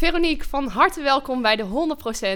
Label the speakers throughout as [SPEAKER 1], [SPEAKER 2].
[SPEAKER 1] Veronique, van harte welkom bij de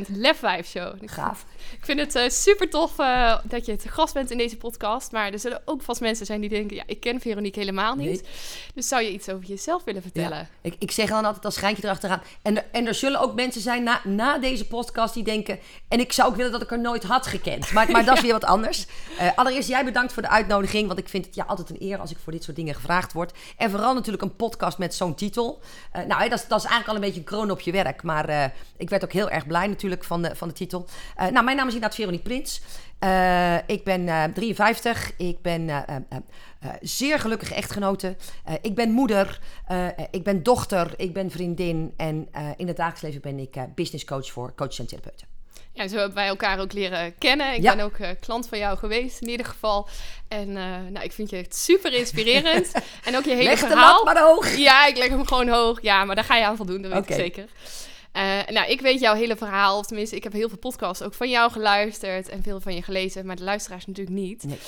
[SPEAKER 1] 100% Lef Vibe Show.
[SPEAKER 2] Gaaf.
[SPEAKER 1] Ik vind het uh, super tof uh, dat je te gast bent in deze podcast. Maar er zullen ook vast mensen zijn die denken: ja, ik ken Veronique helemaal niet. Nee. Dus zou je iets over jezelf willen vertellen? Ja.
[SPEAKER 2] Ik, ik zeg dan altijd als schijntje erachteraan. En er, en er zullen ook mensen zijn na, na deze podcast die denken: en ik zou ook willen dat ik er nooit had gekend. Maar, maar dat is weer wat anders. Uh, allereerst, jij bedankt voor de uitnodiging. Want ik vind het ja, altijd een eer als ik voor dit soort dingen gevraagd word. En vooral natuurlijk een podcast met zo'n titel. nou, dat, dat is eigenlijk al een beetje een kroon op je werk. Maar ik werd ook heel erg blij natuurlijk van de, van de titel. nou, mijn naam is inderdaad Veronique Prins. Uh, ik ben uh, 53. Ik ben zeer gelukkige echtgenote. ik ben moeder. ik ben dochter. Ik ben vriendin. En in het dagelijks leven ben ik business coach voor coaches en therapeuten.
[SPEAKER 1] Ja, zo hebben wij elkaar ook leren kennen. Ik ja. ben ook klant van jou geweest in ieder geval. En nou, ik vind je echt super inspirerend. en ook je hele
[SPEAKER 2] leg
[SPEAKER 1] verhaal.
[SPEAKER 2] de lat maar hoog.
[SPEAKER 1] Ja, ik leg hem gewoon hoog. Ja, maar daar ga je aan voldoen, dat weet okay. ik zeker. Uh, nou, ik weet jouw hele verhaal, of tenminste, ik heb heel veel podcasts ook van jou geluisterd en veel van je gelezen, maar de luisteraars natuurlijk niet. Nee.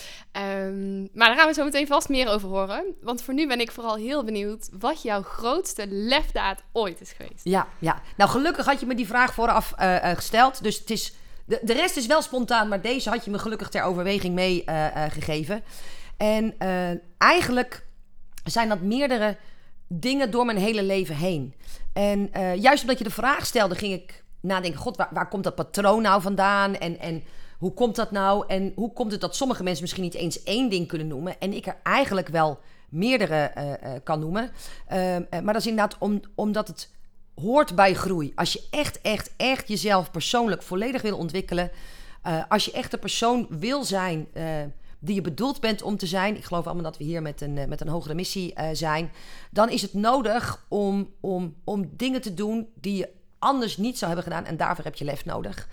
[SPEAKER 1] Um, maar daar gaan we zo meteen vast meer over horen. Want voor nu ben ik vooral heel benieuwd wat jouw grootste lefdaad ooit is geweest.
[SPEAKER 2] Ja, ja. Nou, gelukkig had je me die vraag vooraf uh, uh, gesteld. Dus het is, de, de rest is wel spontaan, maar deze had je me gelukkig ter overweging meegegeven. en eigenlijk zijn dat meerdere dingen door mijn hele leven heen. En uh, juist omdat je de vraag stelde, ging ik nadenken: God, waar, waar komt dat patroon nou vandaan? En, en hoe komt dat nou? En hoe komt het dat sommige mensen misschien niet eens één ding kunnen noemen en ik er eigenlijk wel meerdere uh, uh, kan noemen? maar dat is inderdaad om, omdat het hoort bij groei. Als je echt, echt, echt jezelf persoonlijk volledig wil ontwikkelen, als je echt de persoon wil zijn die je bedoeld bent om te zijn. Ik geloof allemaal dat we hier met een, met een hogere missie uh, zijn. Dan is het nodig om, om, om dingen te doen die je anders niet zou hebben gedaan. En daarvoor heb je lef nodig.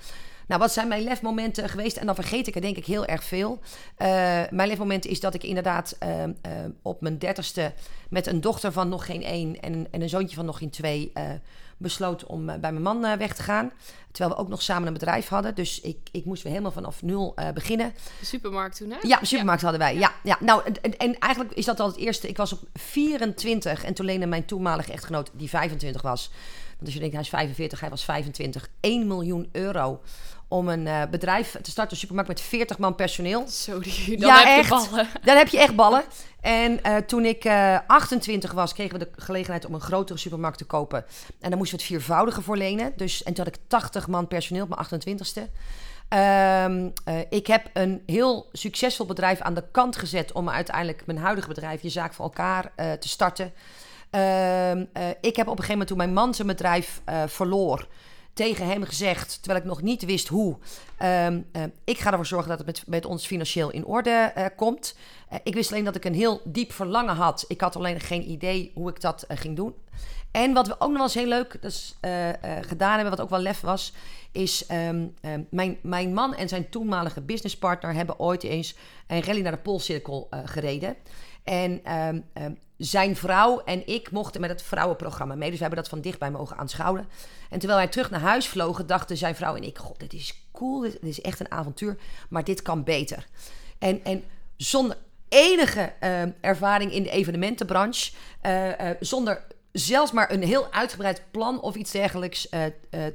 [SPEAKER 2] Nou, wat zijn mijn lefmomenten geweest? En dan vergeet ik er denk ik heel erg veel. Uh, mijn lefmomenten is dat ik inderdaad uh, uh, op mijn dertigste met een dochter van nog geen één en, en een zoontje van nog geen twee besloot om bij mijn man weg te gaan. Terwijl we ook nog samen een bedrijf hadden. Dus ik, ik moest weer helemaal vanaf nul beginnen.
[SPEAKER 1] De supermarkt toen, hè?
[SPEAKER 2] Ja, de supermarkt hadden wij. Ja, ja. Nou, en, en, eigenlijk is dat al het eerste. Ik was op 24 en toen leende mijn toenmalige echtgenoot, die 25 was. Want als je denkt, hij is 45, hij was 25. 1 miljoen euro om een uh, bedrijf te starten, een supermarkt met 40 man personeel.
[SPEAKER 1] Zo, die, dan ja, heb
[SPEAKER 2] echt,
[SPEAKER 1] je ballen.
[SPEAKER 2] Dan heb je echt ballen. En uh, toen ik uh, 28 was, kregen we de gelegenheid om een grotere supermarkt te kopen. En dan moesten we het viervoudige voor lenen. Dus, en toen had ik 80 man personeel op mijn 28ste. Um, ik heb een heel succesvol bedrijf aan de kant gezet om uiteindelijk mijn huidige bedrijf, je zaak voor elkaar, te starten. Uh, ik heb op een gegeven moment toen mijn man zijn bedrijf verloor, tegen hem gezegd, terwijl ik nog niet wist hoe. Um, uh, ik ga ervoor zorgen dat het met, met ons financieel in orde uh, komt. Uh, ik wist alleen dat ik een heel diep verlangen had. Ik had alleen geen idee hoe ik dat ging doen. En wat we ook nog eens heel leuk dus, gedaan hebben, wat ook wel lef was, is um, mijn, mijn man en zijn toenmalige businesspartner hebben ooit eens een rally naar de Poolcirkel gereden. En zijn vrouw en ik mochten met het vrouwenprogramma mee. Dus we hebben dat van dichtbij mogen aanschouwen. En terwijl wij terug naar huis vlogen, dachten zijn vrouw en ik: God, dit is cool, dit, is echt een avontuur, maar dit kan beter. En, en zonder enige uh, ervaring in de evenementenbranche, uh, uh, zonder zelfs maar een heel uitgebreid plan of iets dergelijks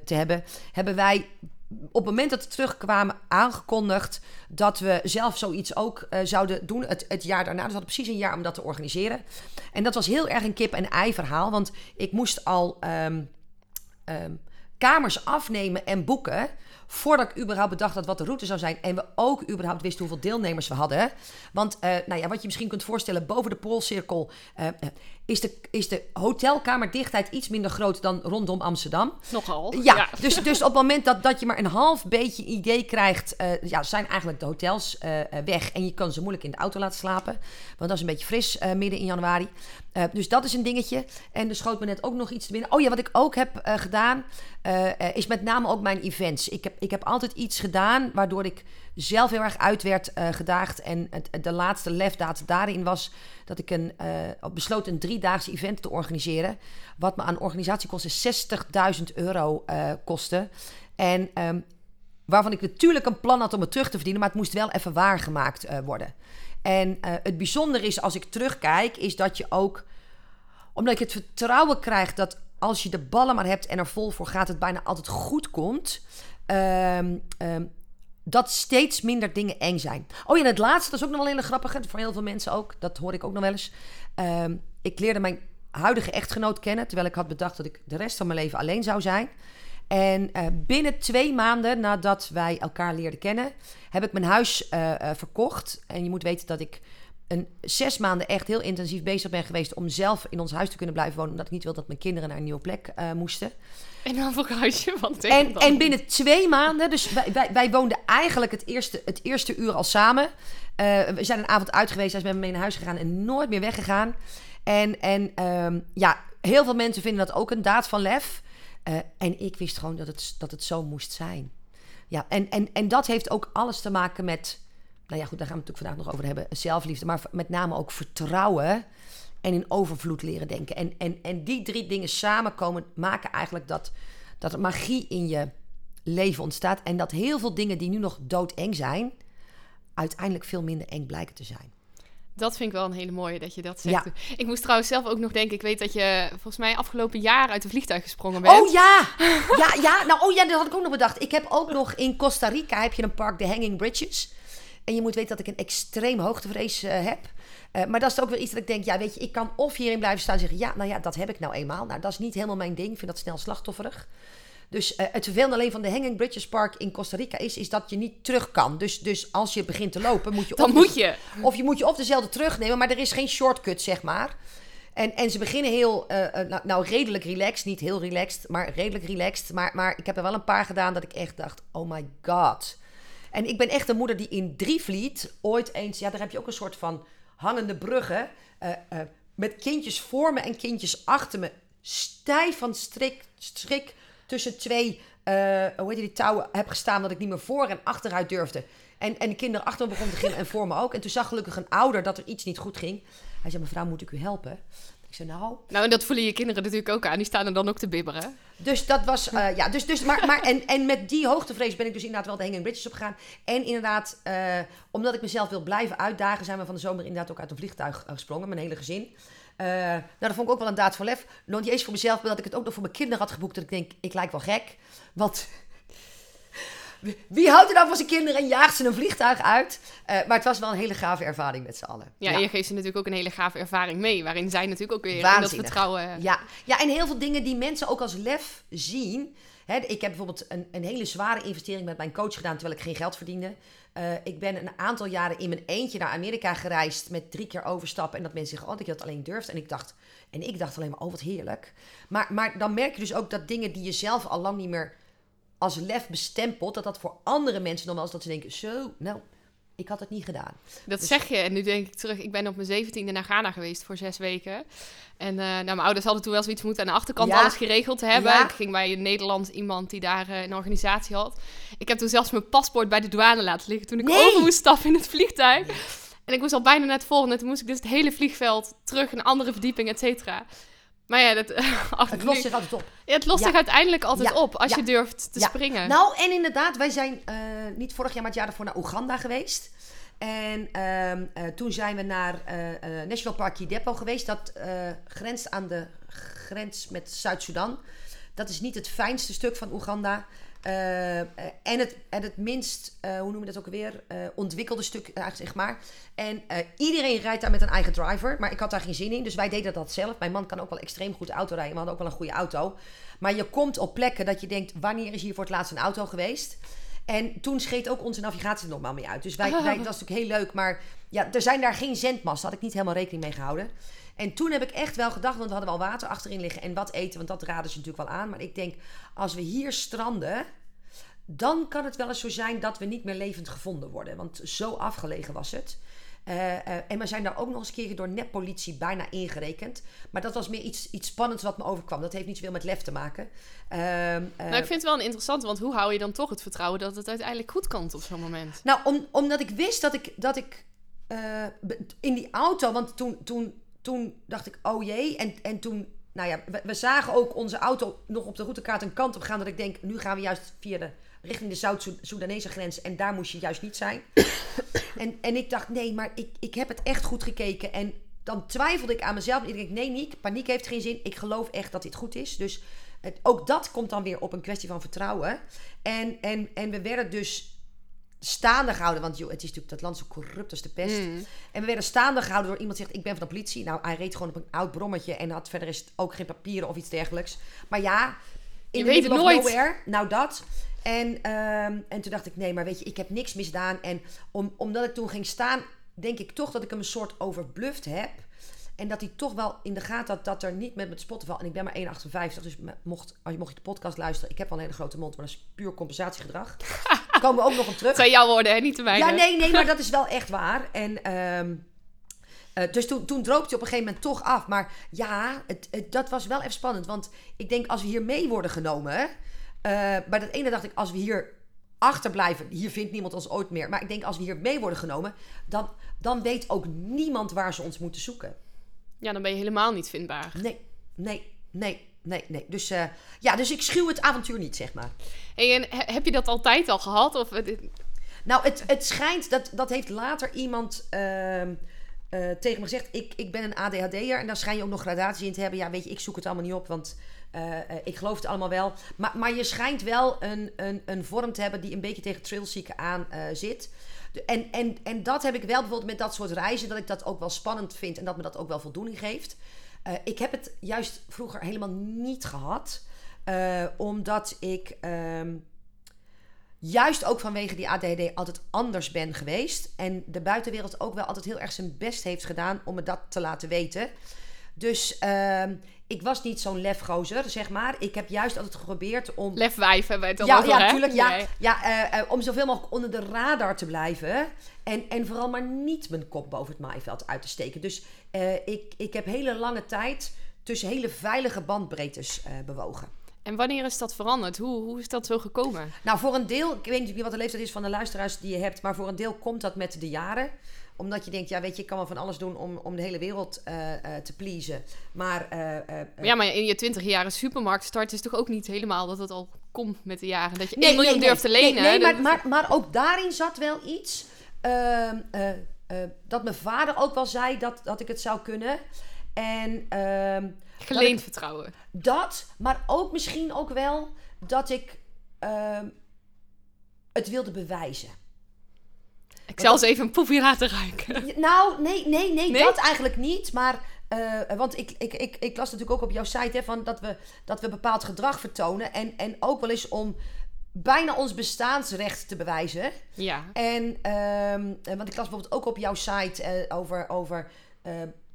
[SPEAKER 2] te hebben, hebben wij op het moment dat we terugkwamen aangekondigd dat we zelf zoiets ook uh, zouden doen het, het jaar daarna. Dus we hadden precies een jaar om dat te organiseren. En dat was heel erg een kip-en-ei verhaal, want ik moest al um, um, kamers afnemen en boeken voordat ik überhaupt bedacht had wat de route zou zijn. En we ook überhaupt wisten hoeveel deelnemers we hadden. Want uh, nou ja, wat je misschien kunt voorstellen, boven de Poolcirkel uh, is, de, is de hotelkamerdichtheid iets minder groot dan rondom Amsterdam.
[SPEAKER 1] Nogal.
[SPEAKER 2] Ja, ja. Dus, dus op het moment dat, dat je maar een half beetje idee krijgt, uh, ja, zijn eigenlijk de hotels weg. En je kan ze moeilijk in de auto laten slapen. Want dat is een beetje fris midden in januari. Dus dat is een dingetje. En er schoot me net ook nog iets te binnen. Oh ja, wat ik ook heb gedaan, is met name ook mijn events. Ik heb, ik heb altijd iets gedaan waardoor ik zelf heel erg uit werd gedaagd. En de laatste lefdaad daarin was dat ik een, besloot een driedaagse event te organiseren. Wat me aan organisatiekosten 60.000 euro kostte. En um, waarvan ik natuurlijk een plan had om het terug te verdienen, maar het moest wel even waargemaakt worden. En uh, het bijzondere is als ik terugkijk, is dat je ook, omdat je het vertrouwen krijgt dat als je de ballen maar hebt en er vol voor gaat, het bijna altijd goed komt. Ehm, ehm, dat steeds minder dingen eng zijn. Oh ja, en het laatste, dat is ook nog wel een hele grappige. Voor heel veel mensen ook. Dat hoor ik ook nog wel eens. Ehm, ik leerde mijn huidige echtgenoot kennen. Terwijl ik had bedacht dat ik de rest van mijn leven alleen zou zijn. En uh, binnen twee maanden nadat wij elkaar leerden kennen, heb ik mijn huis uh, uh, verkocht. En je moet weten dat ik een zes maanden echt heel intensief bezig ben geweest om zelf in ons huis te kunnen blijven wonen. Omdat ik niet wil dat mijn kinderen naar een nieuwe plek moesten.
[SPEAKER 1] En dan huisje van
[SPEAKER 2] en, en binnen twee maanden, dus wij, wij, wij, woonden eigenlijk het eerste, het eerste uur al samen. we zijn een avond uit geweest, hij is met me mee naar huis gegaan en nooit meer weggegaan. En, en um, ja, heel veel mensen vinden dat ook een daad van lef. Uh, en ik wist gewoon dat het, dat het zo moest zijn. Ja, en, en, en dat heeft ook alles te maken met, nou ja, goed, daar gaan we het natuurlijk vandaag nog over hebben, zelfliefde, maar met name ook vertrouwen en in overvloed leren denken. En, en, en die drie dingen samenkomen maken eigenlijk dat, dat er magie in je leven ontstaat. En dat heel veel dingen die nu nog doodeng zijn, uiteindelijk veel minder eng blijken te zijn.
[SPEAKER 1] Dat vind ik wel een hele mooie dat je dat zegt. Ja. Ik moest trouwens zelf ook nog denken. Ik weet dat je volgens mij afgelopen jaar uit een vliegtuig gesprongen bent.
[SPEAKER 2] Oh ja! Ja, ja. Nou, oh ja, dat had ik ook nog bedacht. Ik heb ook nog in Costa Rica heb je een park, de Hanging Bridges. En je moet weten dat ik een extreem hoogtevrees uh, heb. Uh, maar dat is ook wel iets dat ik denk, ja, weet je, ik kan of hierin blijven staan en zeggen, ja, nou ja, dat heb ik nou eenmaal. Nou, dat is niet helemaal mijn ding. Ik vind dat snel slachtofferig. Dus uh, het vervelende alleen van de Hanging Bridges Park in Costa Rica is, is dat je niet terug kan. Dus, dus als je begint te lopen, moet je...
[SPEAKER 1] Dan moet je.
[SPEAKER 2] Of je moet je of dezelfde terugnemen, maar er is geen shortcut, zeg maar. En, en ze beginnen heel, uh, nou, nou, redelijk relaxed. Niet heel relaxed, maar redelijk relaxed. Maar, maar ik heb er wel een paar gedaan dat ik echt dacht, oh my god. En ik ben echt een moeder die in Drievliet ooit eens... Ja, daar heb je ook een soort van hangende bruggen. Uh, met kindjes voor me en kindjes achter me. Stijf van strik, strik tussen twee, uh, hoe heet die touwen, heb gestaan dat ik niet meer voor en achteruit durfde. En, en de kinderen achter me begonnen te gillen en voor me ook. En toen zag gelukkig een ouder dat er iets niet goed ging. Hij zei, mevrouw, moet ik u helpen? Ik zei, nou...
[SPEAKER 1] Nou, en dat voelen je kinderen natuurlijk ook aan. Die staan er dan ook te bibberen.
[SPEAKER 2] Dus dat was, uh, ja, dus, dus, maar, maar en, en met die hoogtevrees ben ik dus inderdaad wel de Hanging Bridges opgegaan. En inderdaad, uh, omdat ik mezelf wil blijven uitdagen, zijn we van de zomer inderdaad ook uit een vliegtuig gesprongen, mijn hele gezin. Uh, nou, dat vond ik ook wel een daad van lef. Nog niet eens voor mezelf, maar dat ik het ook nog voor mijn kinderen had geboekt. Dat ik denk, ik lijk wel gek. Want wie houdt er nou van zijn kinderen en jaagt ze een vliegtuig uit? Uh, maar het was wel een hele gave ervaring met z'n allen.
[SPEAKER 1] Ja, en je geeft ze natuurlijk ook een hele gave ervaring mee. Waarin zij natuurlijk ook weer in dat vertrouwen...
[SPEAKER 2] Ja. ja, en heel veel dingen die mensen ook als lef zien. Hè, ik heb bijvoorbeeld een, een hele zware investering met mijn coach gedaan... terwijl ik geen geld verdiende. Uh, ik ben een aantal jaren in mijn eentje naar Amerika gereisd met drie keer overstappen. En dat mensen zeggen, oh, dat je dat alleen durft. En ik dacht, en ik dacht alleen maar, oh, wat heerlijk. Maar, maar dan merk je dus ook dat dingen die je zelf al lang niet meer als lef bestempelt, dat dat voor andere mensen wel eens dat ze denken, zo, nou, ik had het niet gedaan.
[SPEAKER 1] Dat dus zeg je. En nu denk ik terug, ik ben op mijn zeventiende naar Ghana geweest voor zes weken. En uh, nou, mijn ouders hadden toen wel zoiets moeten aan de achterkant alles geregeld te hebben. Ik ging bij een Nederlands iemand die daar uh, een organisatie had. Ik heb toen zelfs mijn paspoort bij de douane laten liggen toen ik nee. over moest stappen in het vliegtuig. En ik moest al bijna net volgen. En toen moest ik dus het hele vliegveld terug, een andere verdieping, et cetera. Maar ja, dat,
[SPEAKER 2] het lost zich altijd op.
[SPEAKER 1] Ja, het lost zich uiteindelijk altijd op als je durft te springen.
[SPEAKER 2] Nou, en inderdaad, wij zijn uh, niet vorig jaar, maar het jaar ervoor naar Oeganda geweest. En uh, uh, toen zijn we naar uh, National Park Kidepo geweest. Dat grenst aan de grens met Zuid-Soedan. Dat is niet het fijnste stuk van Oeganda. Uh, en, het, en het minst, uh, hoe noem je dat ook weer, uh, ontwikkelde stuk, zeg maar. En iedereen rijdt daar met een eigen driver, maar ik had daar geen zin in, dus wij deden dat zelf. Mijn man kan ook wel extreem goed auto rijden, we hadden ook wel een goede auto. Maar je komt op plekken dat je denkt, wanneer is hier voor het laatst een auto geweest? En toen scheet ook onze navigatie er normaal mee uit. Dus wij, wij, dat was natuurlijk heel leuk, maar ja, er zijn daar geen zendmasten, had ik niet helemaal rekening mee gehouden. En toen heb ik echt wel gedacht, want we hadden wel water achterin liggen en wat eten, want dat raden ze natuurlijk wel aan. Maar ik denk, als we hier stranden, dan kan het wel eens zo zijn dat we niet meer levend gevonden worden. Want zo afgelegen was het. Uh, uh, en we zijn daar ook nog eens een keer door netpolitie bijna ingerekend. Maar dat was meer iets, iets spannends wat me overkwam. Dat heeft niet zoveel met lef te maken. Uh,
[SPEAKER 1] nou, ik vind het wel een interessante, want hoe hou je dan toch het vertrouwen dat het uiteindelijk goed komt op zo'n moment?
[SPEAKER 2] Nou, om, omdat ik wist dat ik, dat ik in die auto, want toen, toen, toen dacht ik, oh jee. En, en toen, nou ja, we, we zagen ook onze auto nog op de routekaart een kant op gaan. Dat ik denk, nu gaan we juist via de richting de Zuid-Soedanese grens. En daar moest je juist niet zijn. en, en ik dacht, nee, maar ik, ik heb het echt goed gekeken. En dan twijfelde ik aan mezelf. En ik denk, nee Niek, paniek heeft geen zin. Ik geloof echt dat dit goed is. Dus het, ook dat komt dan weer op een kwestie van vertrouwen. En, en, en we werden dus staande gehouden. Want joh, het is natuurlijk dat land zo corrupt als de pest.
[SPEAKER 1] Mm.
[SPEAKER 2] En we werden staande gehouden door iemand die zegt: Ik ben van de politie. Nou, hij reed gewoon op een oud brommetje en had verder is ook geen papieren of iets dergelijks. Maar ja, in
[SPEAKER 1] Je weet het nooit.
[SPEAKER 2] nowhere, nou dat. En, ehm, en toen dacht ik: Nee, maar weet je, ik heb niks misdaan. En om, omdat ik toen ging staan, denk ik toch dat ik hem een soort overbluft heb. En dat hij toch wel in de gaten had dat er niet met mijn spotten valt. En ik ben maar 1,58. Dus mocht, als je mocht je de podcast luisteren. Ik heb wel een hele grote mond, maar dat is puur compensatiegedrag. Daar komen we ook nog op terug.
[SPEAKER 1] Het zijn jouw woorden, hè? niet de mijne.
[SPEAKER 2] Ja, nee, nee, maar dat is wel echt waar. En ehm, eh, dus toen, toen droop hij op een gegeven moment toch af. Maar ja, het, het- dat was wel even spannend. Want ik denk, als we hier mee worden genomen... eh, bij dat ene dacht ik, als we hier achterblijven... Hier vindt niemand ons ooit meer. Maar ik denk, als we hier mee worden genomen... Dan, dan weet ook niemand waar ze ons moeten zoeken.
[SPEAKER 1] Ja, dan ben je helemaal niet vindbaar.
[SPEAKER 2] Nee, nee, nee, nee, nee. Dus, eh, ja, dus ik schuw het avontuur niet, zeg maar.
[SPEAKER 1] Hey, en he- heb je dat altijd al gehad? Of, eh,
[SPEAKER 2] Nou, het, het schijnt, dat, dat heeft later iemand ehm, eh, tegen me gezegd. Ik, ik ben een ADHD'er en daar schijn je ook nog gradatie in te hebben. Ja, weet je, ik zoek het allemaal niet op, want eh, eh, ik geloof het allemaal wel. Maar, maar je schijnt wel een, een, een vorm te hebben die een beetje tegen trilzieken aan eh, zit. En, en, en dat heb ik wel bijvoorbeeld met dat soort reizen, dat ik dat ook wel spannend vind en dat me dat ook wel voldoening geeft. Ik heb het juist vroeger helemaal niet gehad, eh, omdat ik. ehm, juist ook vanwege die ADHD altijd anders ben geweest. En de buitenwereld ook wel altijd heel erg zijn best heeft gedaan om me dat te laten weten. Dus ehm, ik was niet zo'n lefgozer, zeg maar. Ik heb juist altijd geprobeerd om...
[SPEAKER 1] lefwijf hebben we het al
[SPEAKER 2] Ja,
[SPEAKER 1] over,
[SPEAKER 2] ja, natuurlijk. Ja,
[SPEAKER 1] Nee.
[SPEAKER 2] ja, eh, eh, om zoveel mogelijk onder de radar te blijven. En, en vooral maar niet mijn kop boven het maaiveld uit te steken. Dus eh, ik, ik heb hele lange tijd tussen hele veilige bandbreedtes bewogen.
[SPEAKER 1] En wanneer is dat veranderd? Hoe, hoe is dat zo gekomen?
[SPEAKER 2] Nou, voor een deel, ik weet niet wat de leeftijd is van de luisteraars die je hebt, maar voor een deel komt dat met de jaren. Omdat je denkt, ja, weet je, ik kan wel van alles doen om, om de hele wereld eh, eh, te pleasen. Maar, eh,
[SPEAKER 1] ja, maar in je twintig jaren supermarkt start is toch ook niet helemaal dat het al komt met de jaren. Dat je
[SPEAKER 2] nee,
[SPEAKER 1] 1 miljoen
[SPEAKER 2] nee, nee.
[SPEAKER 1] durft te lenen.
[SPEAKER 2] Nee, maar, maar, maar ook daarin zat wel iets. ehm, eh, eh, dat mijn vader ook wel zei dat, dat ik het zou kunnen. En ehm,
[SPEAKER 1] Geleend vertrouwen.
[SPEAKER 2] dat, maar ook misschien ook wel dat ik ehm, het wilde bewijzen.
[SPEAKER 1] Ik zal eens even een poepje laten ruiken.
[SPEAKER 2] Nou, nee, nee, nee,
[SPEAKER 1] Nee?
[SPEAKER 2] dat eigenlijk niet. Maar, eh, want ik, ik, ik, ik las natuurlijk ook op jouw site hè, van dat, we, dat we bepaald gedrag vertonen. En, en ook wel eens om bijna ons bestaansrecht te bewijzen.
[SPEAKER 1] Ja.
[SPEAKER 2] En, ehm, eh, want ik las bijvoorbeeld ook op jouw site eh, over, over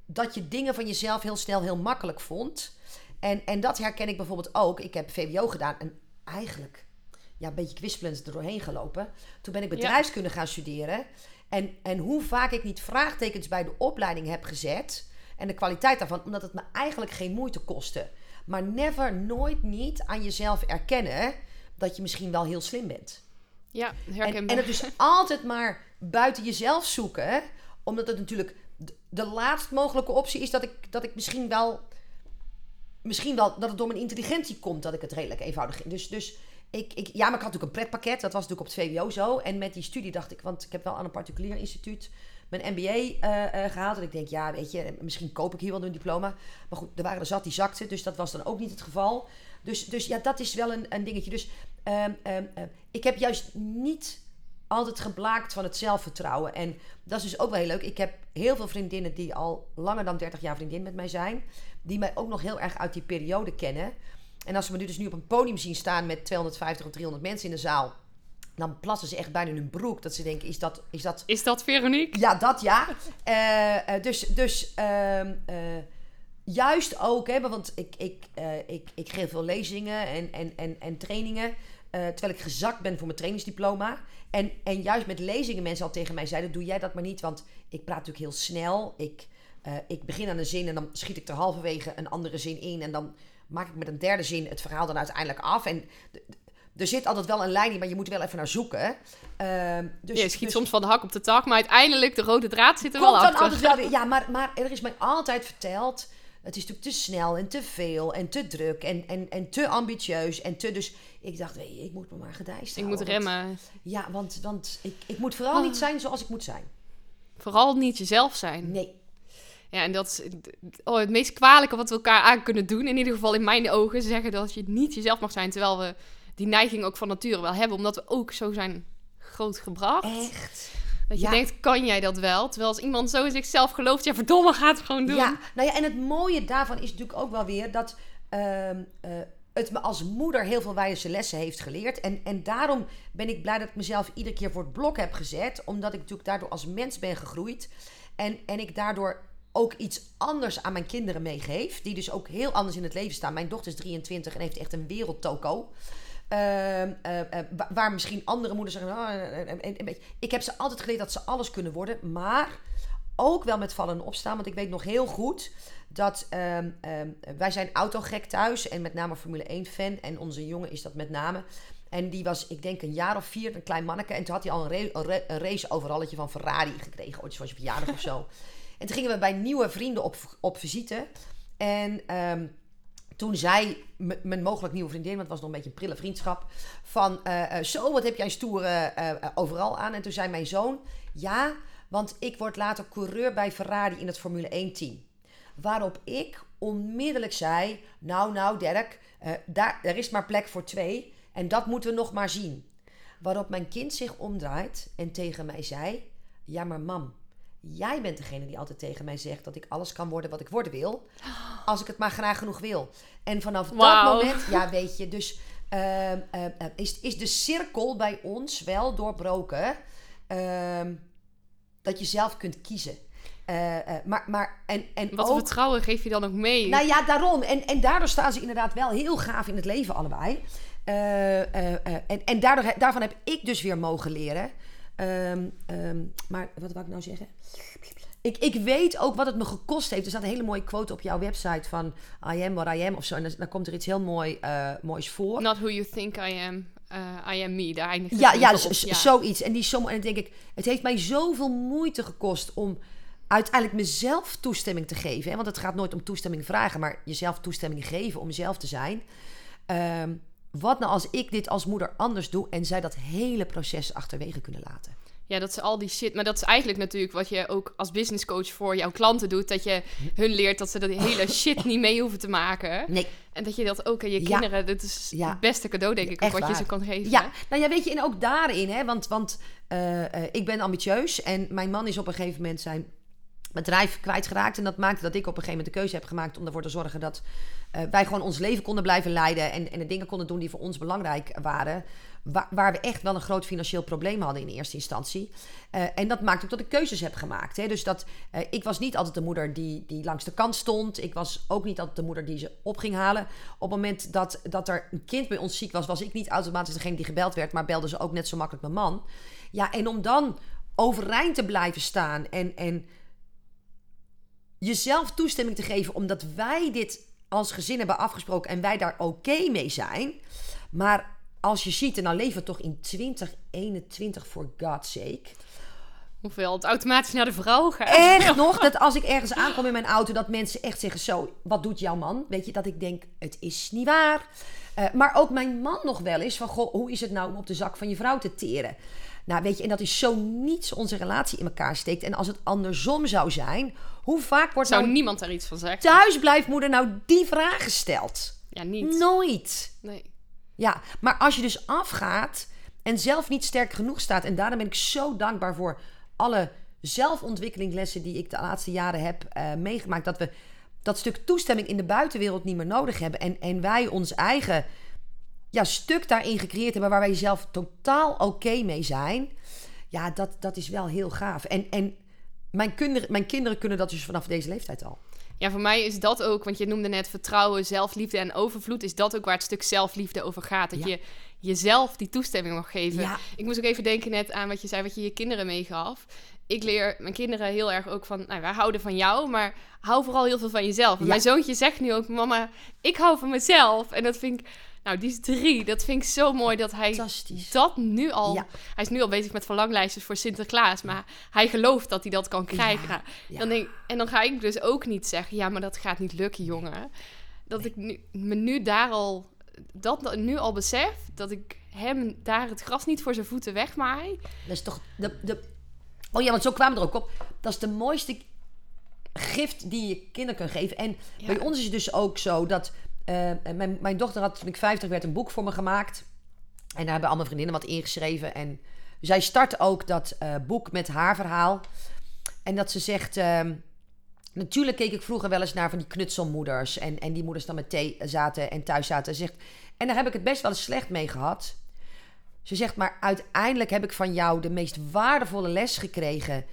[SPEAKER 2] dat je dingen van jezelf heel snel heel makkelijk vond. En, en dat herken ik bijvoorbeeld ook. Ik heb VWO gedaan en eigenlijk ja, een beetje kwispelend er doorheen gelopen. Toen ben ik bedrijfskunde gaan studeren. En, en hoe vaak ik niet vraagtekens bij de opleiding heb gezet. En de kwaliteit daarvan, omdat het me eigenlijk geen moeite kostte. Maar never, nooit niet aan jezelf erkennen dat je misschien wel heel slim bent.
[SPEAKER 1] Ja,
[SPEAKER 2] En,
[SPEAKER 1] herkenbaar.
[SPEAKER 2] en het dus altijd maar buiten jezelf zoeken. Omdat het natuurlijk de, laatst mogelijke optie is dat ik, dat ik misschien wel. Misschien wel dat het door mijn intelligentie komt dat ik het redelijk eenvoudig. Dus, dus ik, ik, ja, maar ik had natuurlijk een pretpakket. Dat was natuurlijk op het VWO zo. En met die studie dacht ik, want ik heb wel aan een particulier instituut mijn MBA eh, eh, gehaald. En ik denk, ja, weet je, misschien koop ik hier wel een diploma. Maar goed, er waren er zat die zakten. Dus dat was dan ook niet het geval. Dus, dus ja, dat is wel een, een dingetje. Dus ehm, ehm, ehm, ik heb juist niet altijd geblaakt van het zelfvertrouwen. En dat is dus ook wel heel leuk. Ik heb heel veel vriendinnen die al langer dan 30 jaar vriendin met mij zijn. Die mij ook nog heel erg uit die periode kennen. En als ze me nu dus nu op een podium zien staan met 250 of 300 mensen in de zaal. Dan plassen ze echt bijna hun broek. Dat ze denken, is dat... Is dat
[SPEAKER 1] Is dat Veronique?
[SPEAKER 2] ja, dat ja. Eh, eh, dus dus ehm, eh, juist ook, hè, want ik, ik, ik, ik geef veel lezingen en, en, en, en trainingen. terwijl ik gezakt ben voor mijn trainingsdiploma. En, en juist met lezingen mensen al tegen mij zeiden: Doe jij dat maar niet, want ik praat natuurlijk heel snel. Ik, ik begin aan een zin en dan schiet ik er halverwege een andere zin in. En dan maak ik met een derde zin het verhaal dan uiteindelijk af. En er zit altijd wel een lijn in, maar je moet wel even naar zoeken. Ehm, dus,
[SPEAKER 1] je schiet
[SPEAKER 2] dus-
[SPEAKER 1] soms van de hak op de tak, maar uiteindelijk de rode draad zit er wel achter.
[SPEAKER 2] altijd wel weer. Ja, maar, maar er is mij altijd verteld. Het is natuurlijk te snel en te veel en te druk en, en, en te ambitieus en te. Dus ik dacht, ik moet me maar gedijst
[SPEAKER 1] Ik moet
[SPEAKER 2] want-
[SPEAKER 1] remmen.
[SPEAKER 2] ja, want, want ik, ik moet vooral niet zijn zoals ik moet zijn.
[SPEAKER 1] Vooral niet jezelf zijn.
[SPEAKER 2] Nee.
[SPEAKER 1] Ja, en dat is oh, het meest kwalijke wat we elkaar aan kunnen doen. In ieder geval in mijn ogen. Zeggen dat je niet jezelf mag zijn. Terwijl we die neiging ook van nature wel hebben. Omdat we ook zo zijn grootgebracht.
[SPEAKER 2] Echt?
[SPEAKER 1] Dat je denkt, kan jij dat wel? Terwijl als iemand zo in zichzelf gelooft, ja verdomme, gaat het gewoon doen.
[SPEAKER 2] Ja, nou ja, en het mooie daarvan is natuurlijk ook wel weer dat... Ehm, eh, het me als moeder heel veel wijze lessen heeft geleerd. En, en daarom ben ik blij dat ik mezelf iedere keer voor het blok heb gezet. Omdat ik natuurlijk daardoor als mens ben gegroeid. En, en ik daardoor ook iets anders aan mijn kinderen meegeef. Die dus ook heel anders in het leven staan. Mijn dochter is 23 en heeft echt een wereldtoko. Uh, waar misschien andere moeders zeggen... Oh, ik heb ze altijd geleerd dat ze alles kunnen worden. Maar ook wel met vallen en opstaan. Want ik weet nog heel goed dat ehm, ehm, wij zijn autogek thuis. En met name Formule 1 fan. En onze jongen is dat met name. En die was, ik denk, een jaar of vier, een klein manneke. En toen had hij al een, ra een race overalletje van Ferrari gekregen. Ooit was je verjaardag of zo. En toen gingen we bij nieuwe vrienden op, op visite. En um, toen zei mijn mogelijk nieuwe vriendin, want het was nog een beetje een prille vriendschap, van uh, zo, wat heb jij stoer uh, overal aan? En toen zei mijn zoon, ja, want ik word later coureur bij Ferrari in het Formule 1 team. Waarop ik onmiddellijk zei, nou, nou Dirk, daar, er is maar plek voor twee en dat moeten we nog maar zien. Waarop mijn kind zich omdraait en tegen mij zei, ja maar mam, Jij bent degene die altijd tegen mij zegt dat ik alles kan worden wat ik worden wil. Als ik het maar graag genoeg wil. En vanaf dat moment, ja, weet je, dus uh, uh, is, is de cirkel bij ons wel doorbroken. Ehm, dat je zelf kunt kiezen. Uh, maar, maar, en, en
[SPEAKER 1] Wat
[SPEAKER 2] ook,
[SPEAKER 1] vertrouwen geef je dan ook mee?
[SPEAKER 2] Nou ja, daarom. En, en daardoor staan ze inderdaad wel heel gaaf in het leven, allebei. en en daardoor, daarvan heb ik dus weer mogen leren. Um, um, maar wat wou ik nou zeggen? Ik, ik weet ook wat het me gekost heeft. Er staat een hele mooie quote op jouw website van I am what I am of zo. En dan, komt er iets heel mooi, uh, moois voor.
[SPEAKER 1] Not who you think I am. Uh, I am me, daar eindigt
[SPEAKER 2] ja, ja, dus, ja, zoiets. En, die som, en dan denk ik, het heeft mij zoveel moeite gekost om uiteindelijk mezelf toestemming te geven. Hè? Want het gaat nooit om toestemming vragen, maar jezelf toestemming geven om jezelf te zijn. Um, wat nou als ik dit als moeder anders doe en zij dat hele proces achterwege kunnen laten?
[SPEAKER 1] Ja, dat is al die shit. Maar dat is eigenlijk natuurlijk wat je ook als business coach voor jouw klanten doet. Dat je hun leert dat ze dat hele shit niet mee hoeven te maken.
[SPEAKER 2] Nee.
[SPEAKER 1] En dat je dat ook aan je kinderen... Dat is ja. het beste cadeau, denk ik, ook, wat je ze kan geven.
[SPEAKER 2] Ja, nou ja, weet je, en ook daarin, hè. Want, want uh, uh, ik ben ambitieus en mijn man is op een gegeven moment zijn bedrijf kwijtgeraakt. En dat maakte dat ik op een gegeven moment de keuze heb gemaakt om ervoor te zorgen dat uh, wij gewoon ons leven konden blijven leiden. En, en de dingen konden doen die voor ons belangrijk waren. Waar, waar we echt wel een groot financieel probleem hadden in eerste instantie. Uh, en dat maakte ook dat ik keuzes heb gemaakt. Hè. Dus dat, uh, ik was niet altijd de moeder die, die langs de kant stond. Ik was ook niet altijd de moeder die ze op ging halen. Op het moment dat, dat er een kind bij ons ziek was, was ik niet automatisch degene die gebeld werd. Maar belde ze ook net zo makkelijk mijn man. Ja, en om dan overeind te blijven staan en. en jezelf toestemming te geven omdat wij dit als gezin hebben afgesproken en wij daar oké mee zijn. Maar als je ziet, en dan leven we toch in 2021 voor God's sake.
[SPEAKER 1] Hoeveel het automatisch naar de vrouw gaat.
[SPEAKER 2] Echt nog, dat als ik ergens aankom in mijn auto, dat mensen echt zeggen: Zo, wat doet jouw man? Weet je, dat ik denk: Het is niet waar. Uh, maar ook mijn man nog wel eens van: Goh, hoe is het nou om op de zak van je vrouw te teren? Nou, weet je, en dat is zo niets onze relatie in elkaar steekt. En als het andersom zou zijn, hoe vaak wordt
[SPEAKER 1] zou
[SPEAKER 2] nou
[SPEAKER 1] niemand daar iets van zeggen?
[SPEAKER 2] Thuisblijfmoeder nou die vraag gesteld?
[SPEAKER 1] Ja, niet.
[SPEAKER 2] Nooit.
[SPEAKER 1] Nee.
[SPEAKER 2] Ja, maar als je dus afgaat en zelf niet sterk genoeg staat, en daarom ben ik zo dankbaar voor alle zelfontwikkelingslessen die ik de laatste jaren heb uh, meegemaakt, dat we dat stuk toestemming in de buitenwereld niet meer nodig hebben en, en wij ons eigen ja, stuk daarin gecreëerd hebben waar wij zelf totaal oké mee zijn. Ja, dat, dat is wel heel gaaf. En, en mijn, kinderen, mijn kinderen kunnen dat dus vanaf deze leeftijd al.
[SPEAKER 1] Ja, voor mij is dat ook, want je noemde net vertrouwen, zelfliefde en overvloed. Is dat ook waar het stuk zelfliefde over gaat? Dat je jezelf die toestemming mag geven.
[SPEAKER 2] Ja.
[SPEAKER 1] Ik moest ook even denken net aan wat je zei, wat je je kinderen meegaf. Ik leer mijn kinderen heel erg ook van, nou, wij houden van jou, maar hou vooral heel veel van jezelf. Ja. Mijn zoontje zegt nu ook, mama, ik hou van mezelf. En dat vind ik nou, die is drie. Dat vind ik zo mooi dat hij dat nu al... Ja. Hij is nu al bezig met verlanglijstjes voor Sinterklaas. Maar hij gelooft dat hij dat kan krijgen. Ja. Ja. Dan denk, en dan ga ik dus ook niet zeggen... Ja, maar dat gaat niet lukken, jongen. Dat nee. ik nu, me nu daar al... Dat nu al besef. Dat ik hem daar het gras niet voor zijn voeten wegmaai.
[SPEAKER 2] Dat is toch... De, de... Oh ja, want zo kwamen we er ook op. Dat is de mooiste gift die je kinderen kunt geven. En bij ons is het dus ook zo dat... Uh, mijn, mijn dochter had toen ik 50 werd een boek voor me gemaakt. En daar hebben allemaal vriendinnen wat ingeschreven. En zij start ook dat uh, boek met haar verhaal. En dat ze zegt... Uh, natuurlijk keek ik vroeger wel eens naar van die knutselmoeders. En, en die moeders dan met thee zaten en thuis zaten. Zegt, en daar heb ik het best wel slecht mee gehad. Ze zegt, maar uiteindelijk heb ik van jou de meest waardevolle les gekregen.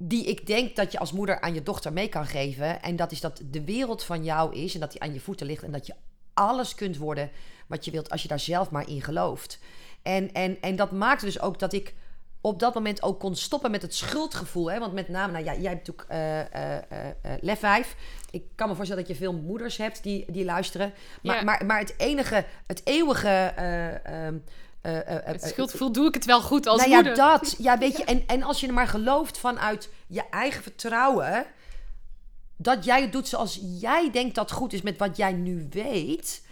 [SPEAKER 2] Die ik denk dat je als moeder aan je dochter mee kan geven. En dat is dat de wereld van jou is en dat die aan je voeten ligt. En dat je alles kunt worden wat je wilt als je daar zelf maar in gelooft. En, en, en dat maakte dus ook dat ik op dat moment ook kon stoppen met het schuldgevoel. Hè? Want met name, nou ja, jij hebt natuurlijk uh, uh, uh, Lef 5. Ik kan me voorstellen dat je veel moeders hebt die, die luisteren. Maar, ja. maar, maar het enige, het eeuwige...
[SPEAKER 1] Uh, het schuldgevoel doe ik het wel goed als
[SPEAKER 2] nou
[SPEAKER 1] moeder.
[SPEAKER 2] ja, dat. Ja, weet je. En, en als je er maar gelooft vanuit je eigen vertrouwen... dat jij het doet zoals jij denkt dat goed is met wat jij nu weet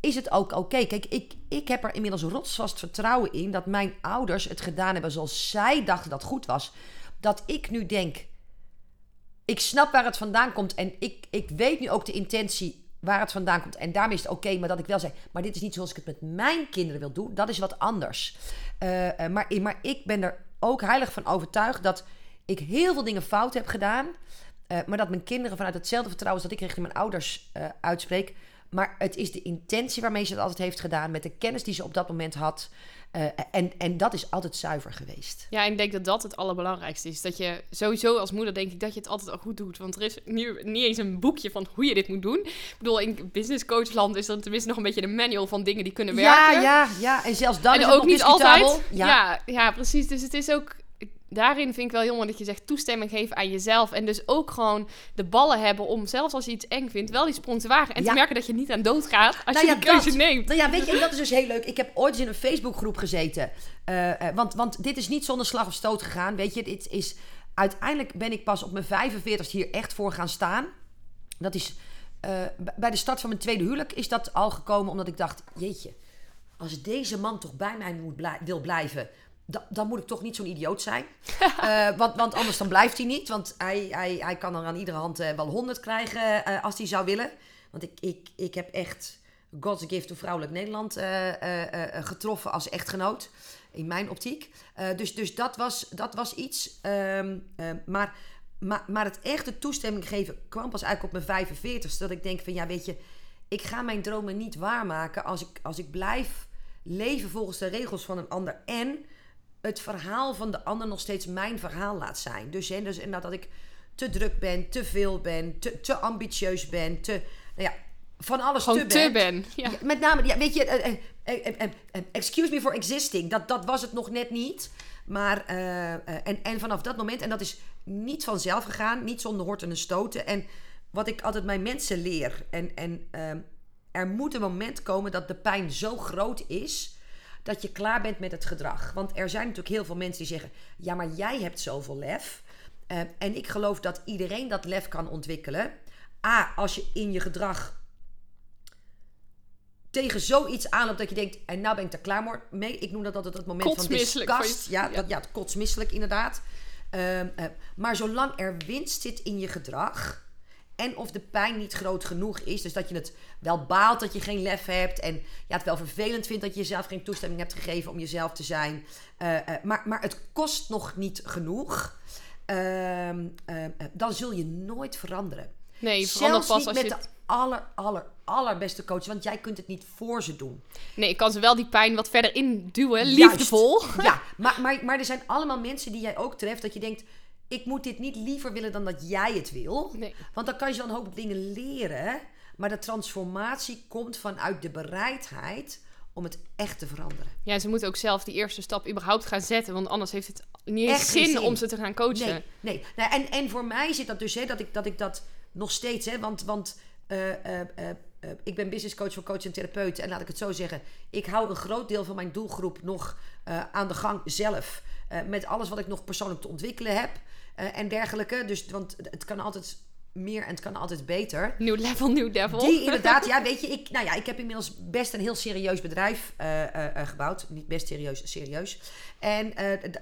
[SPEAKER 2] is het ook oké. Kijk, ik, ik heb er inmiddels rotsvast vertrouwen in dat mijn ouders het gedaan hebben zoals zij dachten dat goed was. Dat ik nu denk, ik snap waar het vandaan komt en ik, ik weet nu ook de intentie waar het vandaan komt. En daarmee is het oké, maar dat ik wel zeg, maar dit is niet zoals ik het met mijn kinderen wil doen. Dat is wat anders. Uh, uh, maar, maar ik ben er ook heilig van overtuigd dat ik heel veel dingen fout heb gedaan. Uh, maar dat mijn kinderen vanuit hetzelfde vertrouwen als dat ik richting mijn ouders uitspreek maar het is de intentie waarmee ze het altijd heeft gedaan. Met de kennis die ze op dat moment had. Uh, en, en dat is altijd zuiver geweest.
[SPEAKER 1] Ja, en ik denk dat dat het allerbelangrijkste is. Dat je sowieso als moeder denk ik dat je het altijd al goed doet. Want er is nu niet eens een boekje van hoe je dit moet doen. Ik bedoel, in business coachland is er tenminste nog een beetje een manual van dingen die kunnen werken.
[SPEAKER 2] Ja, ja, ja. En zelfs dan en is ook niet altijd.
[SPEAKER 1] Ja. ja. Ja, precies. Dus het is ook daarin vind ik wel heel mooi dat je zegt toestemming geven aan jezelf. En dus ook gewoon de ballen hebben om, zelfs als je iets eng vindt, wel die sprong te wagen. En te merken dat je niet aan dood gaat als nou je die keuze neemt.
[SPEAKER 2] Nou ja, weet je, en dat is dus heel leuk. Ik heb ooit in een Facebookgroep gezeten. Uh, uh, want, want dit is niet zonder slag of stoot gegaan. Weet je, dit is... Uiteindelijk ben ik pas op mijn 45 hier echt voor gaan staan. Dat is... Uh, bij de start van mijn tweede huwelijk is dat al gekomen omdat ik dacht... Jeetje, als deze man toch bij mij moet blij wil blijven dan moet ik toch niet zo'n idioot zijn. uh, want, want anders dan blijft hij niet. Want hij, hij, hij kan er aan iedere hand uh, wel honderd krijgen uh, als hij zou willen. Want ik, ik, ik heb echt God's gift to vrouwelijk Nederland getroffen als echtgenoot. In mijn optiek. dus dus dat, was, dat was iets. Um, maar, maar, maar het echte toestemming geven kwam pas eigenlijk op mijn 45ste. Dat ik denk van ja, weet je, ik ga mijn dromen niet waarmaken als ik, als ik blijf leven volgens de regels van een ander. En het verhaal van de ander nog steeds mijn verhaal laat zijn. Dus, hè, dus dat ik te druk ben, te veel ben, te, te ambitieus ben, te, nou ja, van alles
[SPEAKER 1] Gewoon te, ben.
[SPEAKER 2] Ja. met name, ja, weet je, uh, uh, uh, excuse me for existing, dat, dat was het nog net niet. Maar, en, en vanaf dat moment, en dat is niet vanzelf gegaan, niet zonder horten en stoten. En wat ik altijd mijn mensen leer, en, en ehm, er moet een moment komen dat de pijn zo groot is dat je klaar bent met het gedrag. Want er zijn natuurlijk heel veel mensen die zeggen: ja, maar jij hebt zoveel lef. Uh, en ik geloof dat iedereen dat lef kan ontwikkelen. A, als je in je gedrag tegen zoiets aanloopt dat je denkt: en nou ben ik er klaar mee. Ik noem dat altijd het moment van disgust. Ja, ja. Dat, ja, kotsmisselijk inderdaad. Uh, uh, maar zolang er winst zit in je gedrag en of de pijn niet groot genoeg is. Dus dat je het wel baalt dat je geen lef hebt. En ja, het wel vervelend vindt dat je jezelf geen toestemming hebt gegeven om jezelf te zijn. Uh, uh, maar, maar het kost nog niet genoeg. Uh, dan zul je nooit veranderen.
[SPEAKER 1] Nee, verander pas
[SPEAKER 2] niet als met je... de aller, aller, allerbeste coach. Want jij kunt het niet voor ze doen.
[SPEAKER 1] Nee, ik kan ze wel die pijn wat verder induwen. Liefdevol.
[SPEAKER 2] ja, maar, maar, maar er zijn allemaal mensen die jij ook treft. Dat je denkt ik moet dit niet liever willen dan dat jij het wil. Nee. Want dan kan je dan een hoop dingen leren. Maar de transformatie komt vanuit de bereidheid om het echt te veranderen.
[SPEAKER 1] Ja, ze moeten ook zelf die eerste stap überhaupt gaan zetten. Want anders heeft het niet eens zin, zin, om ze te gaan coachen.
[SPEAKER 2] Nee, nee. Nou, en, en voor mij zit dat dus, hè, dat, ik, dat ik dat nog steeds... Hè, want want uh, uh, uh, ik ben business coach voor coach en therapeut. En laat ik het zo zeggen. Ik hou een groot deel van mijn doelgroep nog aan de gang zelf. Met alles wat ik nog persoonlijk te ontwikkelen heb. Uh, en dergelijke. Dus, want het kan altijd meer en het kan altijd beter.
[SPEAKER 1] Nieuw level, nieuw devil.
[SPEAKER 2] Die inderdaad, ja, weet je, ik, nou ja, ik heb inmiddels best een heel serieus bedrijf uh, gebouwd. Niet best serieus, serieus. En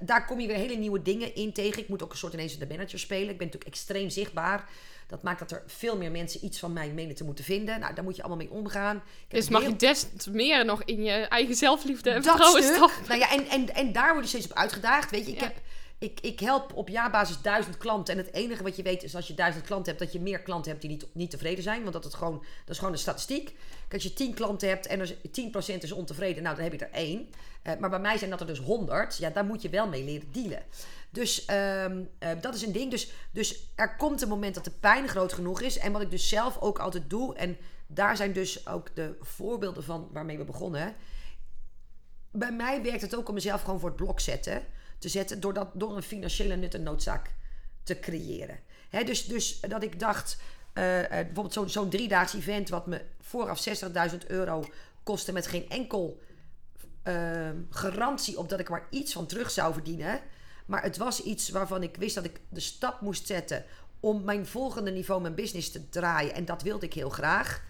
[SPEAKER 2] daar kom je weer hele nieuwe dingen in tegen. Ik moet ook een soort ineens de manager spelen. Ik ben natuurlijk extreem zichtbaar. Dat maakt dat er veel meer mensen iets van mij menen te moeten vinden. Nou, daar moet je allemaal mee omgaan.
[SPEAKER 1] Dus mag je des meer nog in je eigen zelfliefde en vertrouwen stappen.
[SPEAKER 2] Nou ja, en, en, en daar word je steeds op uitgedaagd. Weet je, ik heb ik, ik help op jaarbasis duizend klanten. En het enige wat je weet is als je duizend klanten hebt, dat je meer klanten hebt die niet, niet tevreden zijn. Want dat, het gewoon, dat is gewoon een statistiek. Als je tien klanten hebt en er 10% is ontevreden, nou dan heb je er één. Uh, maar bij mij zijn dat er dus honderd. Ja, daar moet je wel mee leren dealen. Dus uh, uh, dat is een ding. Dus, dus er komt een moment dat de pijn groot genoeg is. En wat ik dus zelf ook altijd doe. En daar zijn dus ook de voorbeelden van waarmee we begonnen. Bij mij werkt het ook om mezelf gewoon voor het blok zetten te zetten door, dat, door een financiële nut en noodzaak te creëren. dus, dus dat ik dacht, uh, uh, bijvoorbeeld zo'n zo'n driedaags event wat me vooraf 60.000 euro kostte met geen enkel uh, garantie op dat ik maar iets van terug zou verdienen. Maar het was iets waarvan ik wist dat ik de stap moest zetten om mijn volgende niveau, mijn business te draaien. En dat wilde ik heel graag.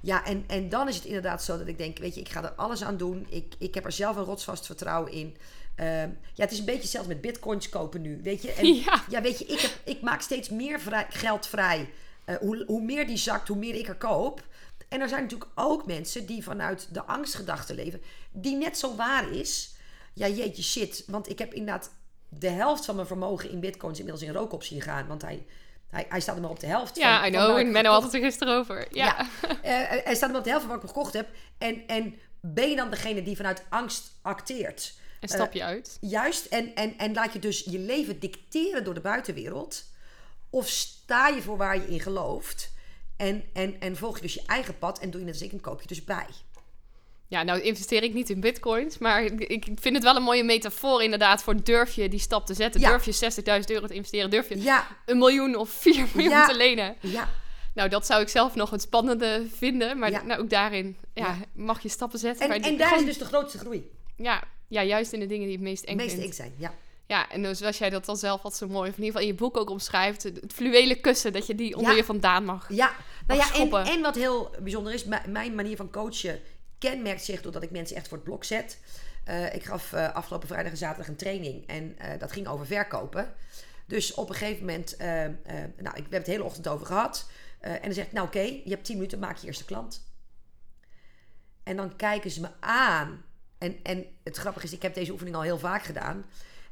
[SPEAKER 2] Ja, en, en dan is het inderdaad zo dat ik denk, weet je, ik ga er alles aan doen. Ik, ik heb er zelf een rotsvast vertrouwen in. Ehm, ja, het is een beetje zelfs met bitcoins kopen nu, weet je. En, ja. ja. weet je, ik, heb, ik maak steeds meer vrij, geld vrij. Uh, hoe, hoe meer die zakt, hoe meer ik er koop. En er zijn natuurlijk ook mensen die vanuit de angstgedachte leven, die net zo waar is. Ja, jeetje, shit. Want ik heb inderdaad de helft van mijn vermogen in bitcoins inmiddels in rook op zien gaan. Want hij, hij, hij staat er maar op de helft
[SPEAKER 1] ja, van. I know. Ik ben er altijd gisteren over. Ja. ja.
[SPEAKER 2] Uh, hij staat er maar op de helft van wat ik gekocht heb. En, en ben je dan degene die vanuit angst acteert?
[SPEAKER 1] En stap je uit.
[SPEAKER 2] Juist. En, en, en laat je dus je leven dicteren door de buitenwereld. Of sta je voor waar je in gelooft. En, en, en volg je dus je eigen pad. En doe je net als ik en koop je dus bij.
[SPEAKER 1] Ja, nou investeer ik niet in bitcoins. Maar ik vind het wel een mooie metafoor inderdaad voor durf je die stap te zetten. Durf je 60.000 euro te investeren. Durf je ja. een miljoen of 4 miljoen te lenen. Ja. Nou, dat zou ik zelf nog het spannende vinden. Maar nou, ook daarin ja, mag je stappen zetten.
[SPEAKER 2] En, en daar is dus de grootste groei.
[SPEAKER 1] Ja, ja, juist in de dingen die het meest eng
[SPEAKER 2] meest eng zijn, ja.
[SPEAKER 1] Ja, en dus zoals jij dat dan zelf wat zo mooi, of in ieder geval in je boek ook omschrijft, het fluwelen kussen, dat je die onder je vandaan mag.
[SPEAKER 2] Ja, nou ja, en, en, wat heel bijzonder is, mijn manier van coachen kenmerkt zich doordat ik mensen echt voor het blok zet. Uh, ik gaf uh, afgelopen vrijdag en zaterdag een training en uh, dat ging over verkopen. Dus op een gegeven moment, nou, ik, we hebben het de hele ochtend over gehad. en dan zegt, nou oké, okay, je hebt 10 minuten, maak je eerste klant. En dan kijken ze me aan en, en het grappige is, ik heb deze oefening al heel vaak gedaan.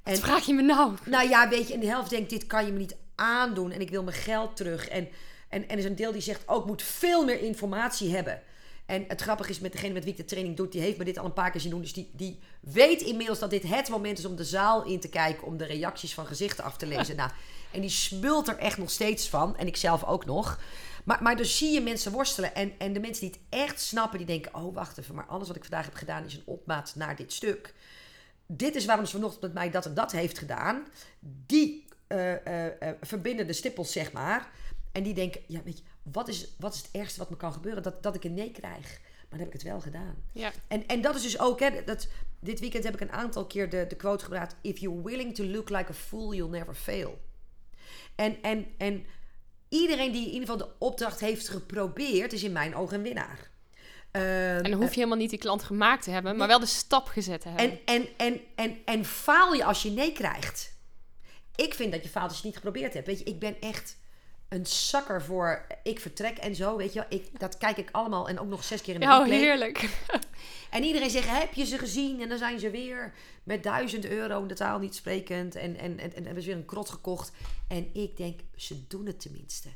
[SPEAKER 1] En, Wat vraag je me nou?
[SPEAKER 2] Nou ja, weet je, in de helft denkt, dit kan je me niet aandoen. En ik wil mijn geld terug. En, en, en er is een deel die zegt, ook oh, moet veel meer informatie hebben. En het grappige is, met degene met wie ik de training doe, die heeft me dit al een paar keer zien doen. Dus die, die weet inmiddels dat dit het moment is om de zaal in te kijken. Om de reacties van gezichten af te lezen. nou, en die smult er echt nog steeds van. En ik zelf ook nog. Maar, maar dus zie je mensen worstelen. En, en de mensen die het echt snappen, die denken: oh, wacht even, maar alles wat ik vandaag heb gedaan is een opmaat naar dit stuk. Dit is waarom ze vanochtend met mij dat en dat heeft gedaan. Die uh, uh, uh, verbinden de stippels, zeg maar. En die denken: ja, weet je, wat is, wat is het ergste wat me kan gebeuren? Dat, dat ik een nee krijg. Maar dan heb ik het wel gedaan. Ja. En, en dat is dus ook, hè, dat, dit weekend heb ik een aantal keer de, de quote gebruikt: If you're willing to look like a fool, you'll never fail. En, en, en iedereen die in ieder geval de opdracht heeft geprobeerd, is in mijn ogen een winnaar.
[SPEAKER 1] Uh, en dan hoef je helemaal niet die klant gemaakt te hebben, maar wel de stap gezet te hebben.
[SPEAKER 2] En, en, en, en, en faal je als je nee krijgt. Ik vind dat je faalt als je het niet geprobeerd hebt. Weet je, ik ben echt een zakker voor ik vertrek en zo, weet je Ik, dat kijk ik allemaal en ook nog zes keer in de
[SPEAKER 1] week. Ja, heerlijk.
[SPEAKER 2] En iedereen zegt, heb je ze gezien? En dan zijn ze weer met duizend euro in de taal niet sprekend. En, en, en, en hebben ze weer een krot gekocht. En ik denk, ze doen het tenminste.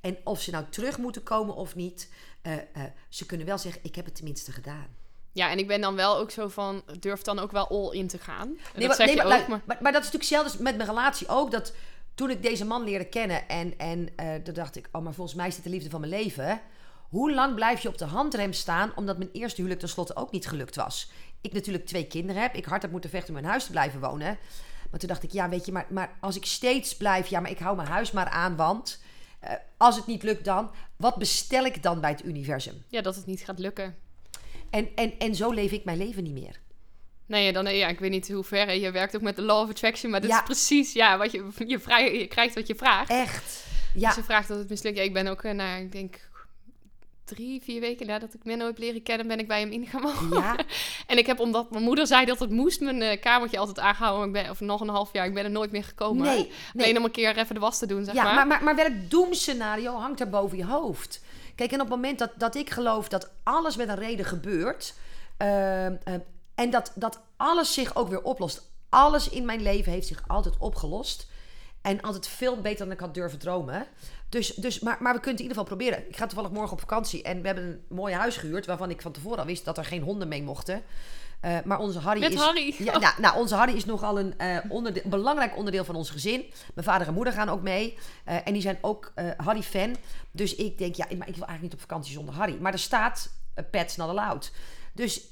[SPEAKER 2] En of ze nou terug moeten komen of niet, uh, uh, ze kunnen wel zeggen, ik heb het tenminste gedaan.
[SPEAKER 1] Ja, en ik ben dan wel ook zo van, durf dan ook wel all in te gaan. Nee, dat maar, zeg je
[SPEAKER 2] maar,
[SPEAKER 1] ook,
[SPEAKER 2] maar... Maar, maar... dat is natuurlijk zelfs met mijn relatie ook. Dat toen ik deze man leerde kennen en, en uh, toen dacht ik, oh, maar volgens mij is dit de liefde van mijn leven. Hoe lang blijf je op de handrem staan omdat mijn eerste huwelijk tenslotte ook niet gelukt was? Ik natuurlijk twee kinderen heb. Ik hard heb moeten vechten om in mijn huis te blijven wonen. Maar toen dacht ik, ja, weet je, maar, maar als ik steeds blijf, ja, maar ik hou mijn huis maar aan, want uh, als het niet lukt dan, wat bestel ik dan bij het universum?
[SPEAKER 1] Ja, dat het niet gaat lukken.
[SPEAKER 2] En, en, en zo leef ik mijn leven niet meer.
[SPEAKER 1] Nee, dan, ja, ik weet niet hoe ver je werkt ook met de law of attraction, maar dit is precies ja, wat je, je, vrij, je krijgt wat je vraagt.
[SPEAKER 2] Echt.
[SPEAKER 1] Ja. Dus ze vraagt dat het mislukt. Ja, ik ben ook naar, ik denk, drie, vier weken nadat ik Menno heb leren kennen, ben ik bij hem ingegaan. Ja. en ik heb, omdat mijn moeder zei dat het moest, mijn kamertje altijd aangehouden. Ik ben, of nog een half jaar, ik ben er nooit meer gekomen. Nee, nee. Alleen om een keer even de was te doen, zeg ja,
[SPEAKER 2] maar. maar. Maar, maar welk doemscenario hangt er boven je hoofd? Kijk, en op het moment dat, dat ik geloof dat alles met een reden gebeurt... Uh, en dat, dat alles zich ook weer oplost. Alles in mijn leven heeft zich altijd opgelost. En altijd veel beter dan ik had durven dromen. Dus, dus, maar, maar we kunnen het in ieder geval proberen. Ik ga toevallig morgen op vakantie. En we hebben een mooi huis gehuurd. Waarvan ik van tevoren al wist dat er geen honden mee mochten. Uh, maar onze Harry
[SPEAKER 1] Met
[SPEAKER 2] is.
[SPEAKER 1] Harry.
[SPEAKER 2] Ja, nou, nou, onze Harry is nogal een uh, onderdeel, belangrijk onderdeel van ons gezin. Mijn vader en moeder gaan ook mee. Uh, en die zijn ook Harry-fan. Dus ik denk, ja, maar ik wil eigenlijk niet op vakantie zonder Harry. Maar er staat pets not allowed. Dus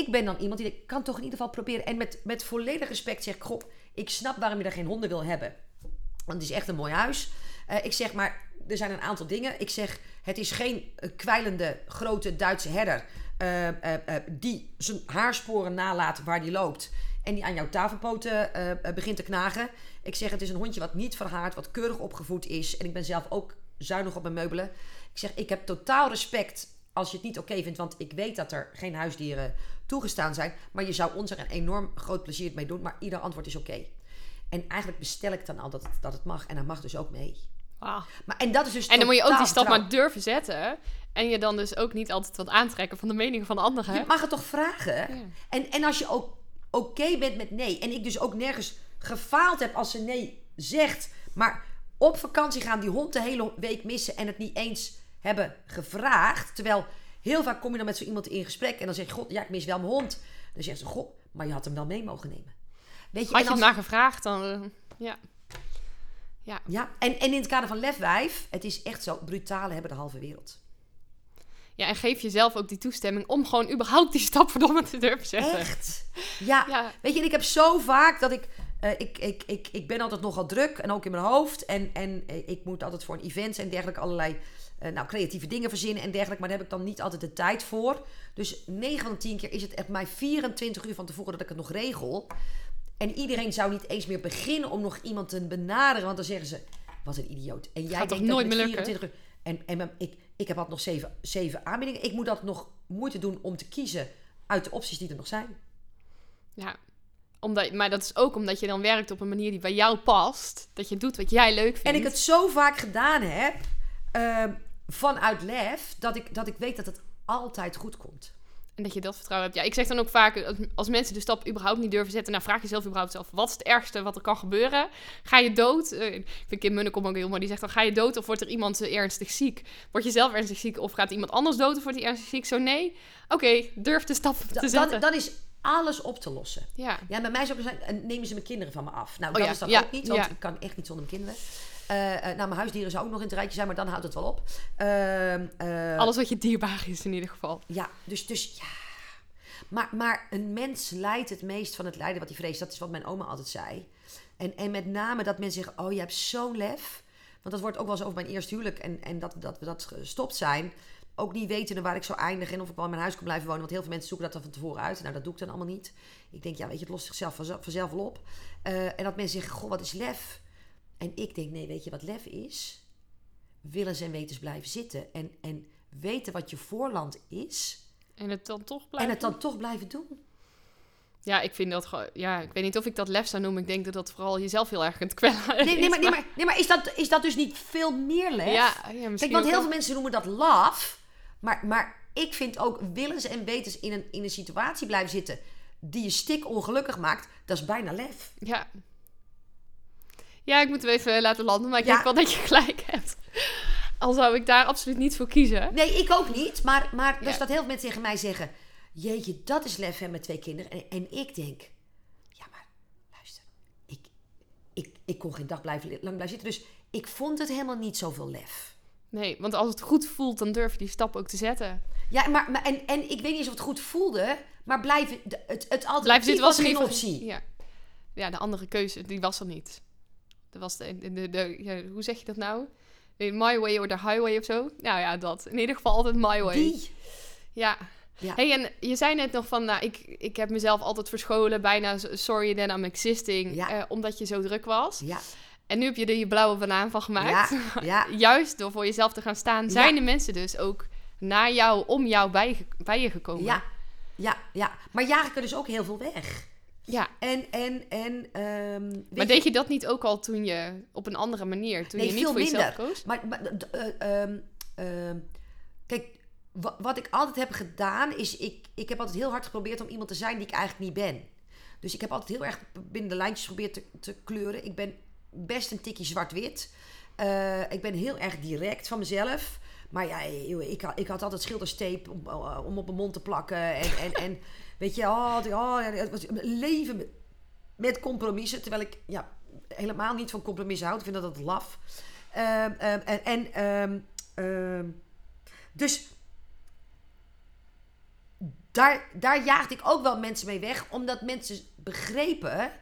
[SPEAKER 2] ik ben dan iemand die ik kan toch in ieder geval proberen. En met, met volledig respect zeg ik, goh, ik snap waarom je er geen honden wil hebben. Want het is echt een mooi huis. Uh, ik zeg maar, er zijn een aantal dingen. Ik zeg, het is geen uh, kwijlende grote Duitse herder uh, die zijn haarsporen nalaat waar die loopt. En die aan jouw tafelpoten begint te knagen. Ik zeg, het is een hondje wat niet verhaard, wat keurig opgevoed is. En ik ben zelf ook zuinig op mijn meubelen. Ik zeg, ik heb totaal respect als je het niet oké vindt, want ik weet dat er geen huisdieren toegestaan zijn. Maar je zou ons er een enorm groot plezier mee doen. Maar ieder antwoord is oké. En eigenlijk bestel ik dan al dat het, dat het mag. En hij mag dus ook mee.
[SPEAKER 1] Wow.
[SPEAKER 2] Maar, en, dat is dus
[SPEAKER 1] en dan moet je ook die stap maar durven zetten. En je dan dus ook niet altijd wat aantrekken van de mening van de anderen.
[SPEAKER 2] Je mag het toch vragen? En, en als je ook oké bent met nee. En ik dus ook nergens gefaald heb als ze nee zegt. Maar op vakantie gaan die hond de hele week missen en het niet eens hebben gevraagd. Terwijl heel vaak kom je dan met zo iemand in gesprek en dan zeg je: God, ja, ik mis wel mijn hond. Dan zegt ze: God, maar je had hem wel mee mogen nemen.
[SPEAKER 1] Weet je, Had je als... hem gevraagd, dan... Uh, ja.
[SPEAKER 2] Ja. ja. En, en in het kader van Lefwijf, het is echt zo, brutale hebben de halve wereld.
[SPEAKER 1] Ja, en geef jezelf ook die toestemming om gewoon überhaupt die stap verdomme te durven zetten.
[SPEAKER 2] Echt? Ja. ja. Weet je, en ik heb zo vaak dat ik, uh, ik, ik, ik... Ik ben altijd nogal druk en ook in mijn hoofd. En, en uh, ik moet altijd voor een event en dergelijke allerlei nou, creatieve dingen verzinnen en dergelijke. Maar daar heb ik dan niet altijd de tijd voor. Dus 9 van de 10 keer is het echt mij 24 uur van tevoren dat ik het nog regel. En iedereen zou niet eens meer beginnen om nog iemand te benaderen. Want dan zeggen ze, wat een idioot. En jij
[SPEAKER 1] Gaat denkt nooit meer
[SPEAKER 2] 24 uur... En, en ik, ik heb al nog zeven, zeven aanbiedingen. Ik moet dat nog moeite doen om te kiezen uit de opties die er nog zijn.
[SPEAKER 1] Ja, omdat, maar dat is ook omdat je dan werkt op een manier die bij jou past. Dat je doet wat jij leuk vindt.
[SPEAKER 2] En ik het zo vaak gedaan heb, uh, vanuit lef, dat ik, dat ik weet dat het altijd goed komt.
[SPEAKER 1] En dat je dat vertrouwen hebt. Ja, ik zeg dan ook vaak, als mensen de stap überhaupt niet durven zetten, nou vraag jezelf überhaupt zelf, wat is het ergste wat er kan gebeuren? Ga je dood? Uh, ik vind Kim Munnekom ook heel mooi, die zegt dan, ga je dood of wordt er iemand uh, ernstig ziek? Word je zelf ernstig ziek of gaat iemand anders dood of wordt hij ernstig ziek? Zo nee, oké, durf de stap te zetten.
[SPEAKER 2] Dat, is alles op te lossen.
[SPEAKER 1] Ja.
[SPEAKER 2] Ja, bij mij zou het zijn, nemen ze mijn kinderen van me af. Nou, oh, dat is dat ook niet, want ik kan echt niet zonder mijn kinderen. Uh, nou, mijn huisdieren zou ook nog in het rijtje zijn, maar dan houdt het wel op. Uh,
[SPEAKER 1] Alles wat je dierbaar is in ieder geval.
[SPEAKER 2] Ja, dus, dus ja. Maar, maar een mens lijdt het meest van het lijden wat hij vreest. Dat is wat mijn oma altijd zei. En, en met name dat mensen zeggen, oh je hebt zo'n lef. Want dat wordt ook wel eens over mijn eerste huwelijk en, en dat, dat we dat gestopt zijn. Ook niet weten waar ik zou eindigen en of ik wel in mijn huis kan blijven wonen. Want heel veel mensen zoeken dat dan van tevoren uit. Nou, dat doe ik dan allemaal niet. Ik denk, ja, weet je, het lost zichzelf vanzelf wel op. Uh, en dat mensen zeggen, goh, wat is lef? En ik denk, nee, weet je wat lef is? Willens en wetens blijven zitten. En, en weten wat je voorland is.
[SPEAKER 1] En het dan toch
[SPEAKER 2] blijven En het dan toch blijven doen.
[SPEAKER 1] Ja, ik vind dat gewoon... Ja, ik weet niet of ik dat lef zou noemen. Ik denk dat dat vooral jezelf heel erg kunt kwellen
[SPEAKER 2] nee, nee, maar, nee, maar, nee, maar is, dat, is dat dus niet veel meer lef?
[SPEAKER 1] Ja, ja
[SPEAKER 2] Kijk, want heel veel mensen noemen dat love. Maar, maar ik vind ook willens en wetens in een, in een situatie blijven zitten... die je stik ongelukkig maakt. Dat is bijna lef.
[SPEAKER 1] Ja, ja, ik moet hem even laten landen, maar ik denk wel dat je gelijk hebt. Al zou ik daar absoluut niet voor kiezen.
[SPEAKER 2] Nee, ik ook niet. Maar, maar er staat heel veel mensen tegen mij zeggen... Jeetje, dat is lef hè, met twee kinderen. En, en ik denk... Ja, maar luister. Ik, ik, ik kon geen dag blijven, lang blijven zitten. Dus ik vond het helemaal niet zoveel lef.
[SPEAKER 1] Nee, want als het goed voelt, dan durf je die stap ook te zetten.
[SPEAKER 2] Ja, maar, maar en, en ik weet niet of het goed voelde... Maar blijven, het, het alternatief was geen optie.
[SPEAKER 1] Ja. ja, de andere keuze, die was er niet. Dat was de, de, de, ja, hoe zeg je dat nou? My way or the highway of zo. Nou ja, dat. In ieder geval altijd my way.
[SPEAKER 2] Die.
[SPEAKER 1] Ja. ja. Hey, en je zei net nog van, nou, ik, ik heb mezelf altijd verscholen, bijna sorry then I'm existing, ja. uh, omdat je zo druk was.
[SPEAKER 2] Ja.
[SPEAKER 1] En nu heb je er je blauwe banaan van gemaakt.
[SPEAKER 2] Ja, ja.
[SPEAKER 1] Juist door voor jezelf te gaan staan, zijn de mensen dus ook naar jou, om jou bij, bij je gekomen.
[SPEAKER 2] Ja, ja, ja. Maar jaag ik er dus ook heel veel weg.
[SPEAKER 1] Ja.
[SPEAKER 2] En, en, en... Ehm,
[SPEAKER 1] maar deed je dat niet ook al toen je op een andere manier, toen
[SPEAKER 2] nee,
[SPEAKER 1] je niet voor
[SPEAKER 2] minder.
[SPEAKER 1] jezelf koos?
[SPEAKER 2] Maar, maar uh, uh, kijk, wat ik altijd heb gedaan is, ik, ik heb altijd heel hard geprobeerd om iemand te zijn die ik eigenlijk niet ben. Dus ik heb altijd heel erg binnen de lijntjes geprobeerd te, te kleuren. Ik ben best een tikje zwart-wit. Uh, ik ben heel erg direct van mezelf. Maar ja, ik, ik had altijd schildersteep om, om op mijn mond te plakken. En, en, en weet je, oh, oh, het was leven met, met compromissen. Terwijl ik ja, helemaal niet van compromissen houd. Ik vind dat dat laf. Uh, uh, en, en uh, dus daar, daar jaagde ik ook wel mensen mee weg, omdat mensen begrepen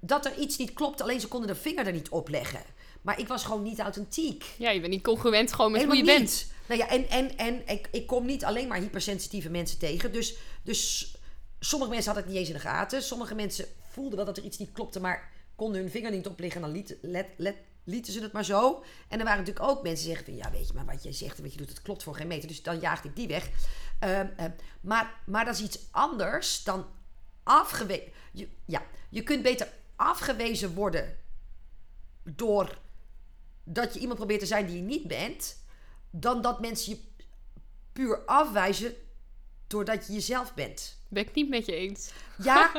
[SPEAKER 2] dat er iets niet klopt, alleen ze konden de vinger er niet op leggen. Maar ik was gewoon niet authentiek.
[SPEAKER 1] Ja, je bent niet congruent gewoon met Helemaal hoe je niet. bent.
[SPEAKER 2] Nou ja, en, en, en ik, ik kom niet alleen maar hypersensitieve mensen tegen. Dus, dus sommige mensen hadden het niet eens in de gaten. Sommige mensen voelden wel dat er iets niet klopte, maar konden hun vinger niet opleggen. En dan liet, let, let, lieten ze het maar zo. En er waren natuurlijk ook mensen die zeggen van... ja, weet je, maar wat jij zegt en wat je doet, het klopt voor geen meter. Dus dan jaagde ik die weg. Uh, uh, maar, maar dat is iets anders dan afgewezen... Ja, je kunt beter afgewezen worden... door dat je iemand probeert te zijn die je niet bent... dan dat mensen je puur afwijzen... doordat je jezelf bent.
[SPEAKER 1] Ben ik niet met je eens.
[SPEAKER 2] Ja,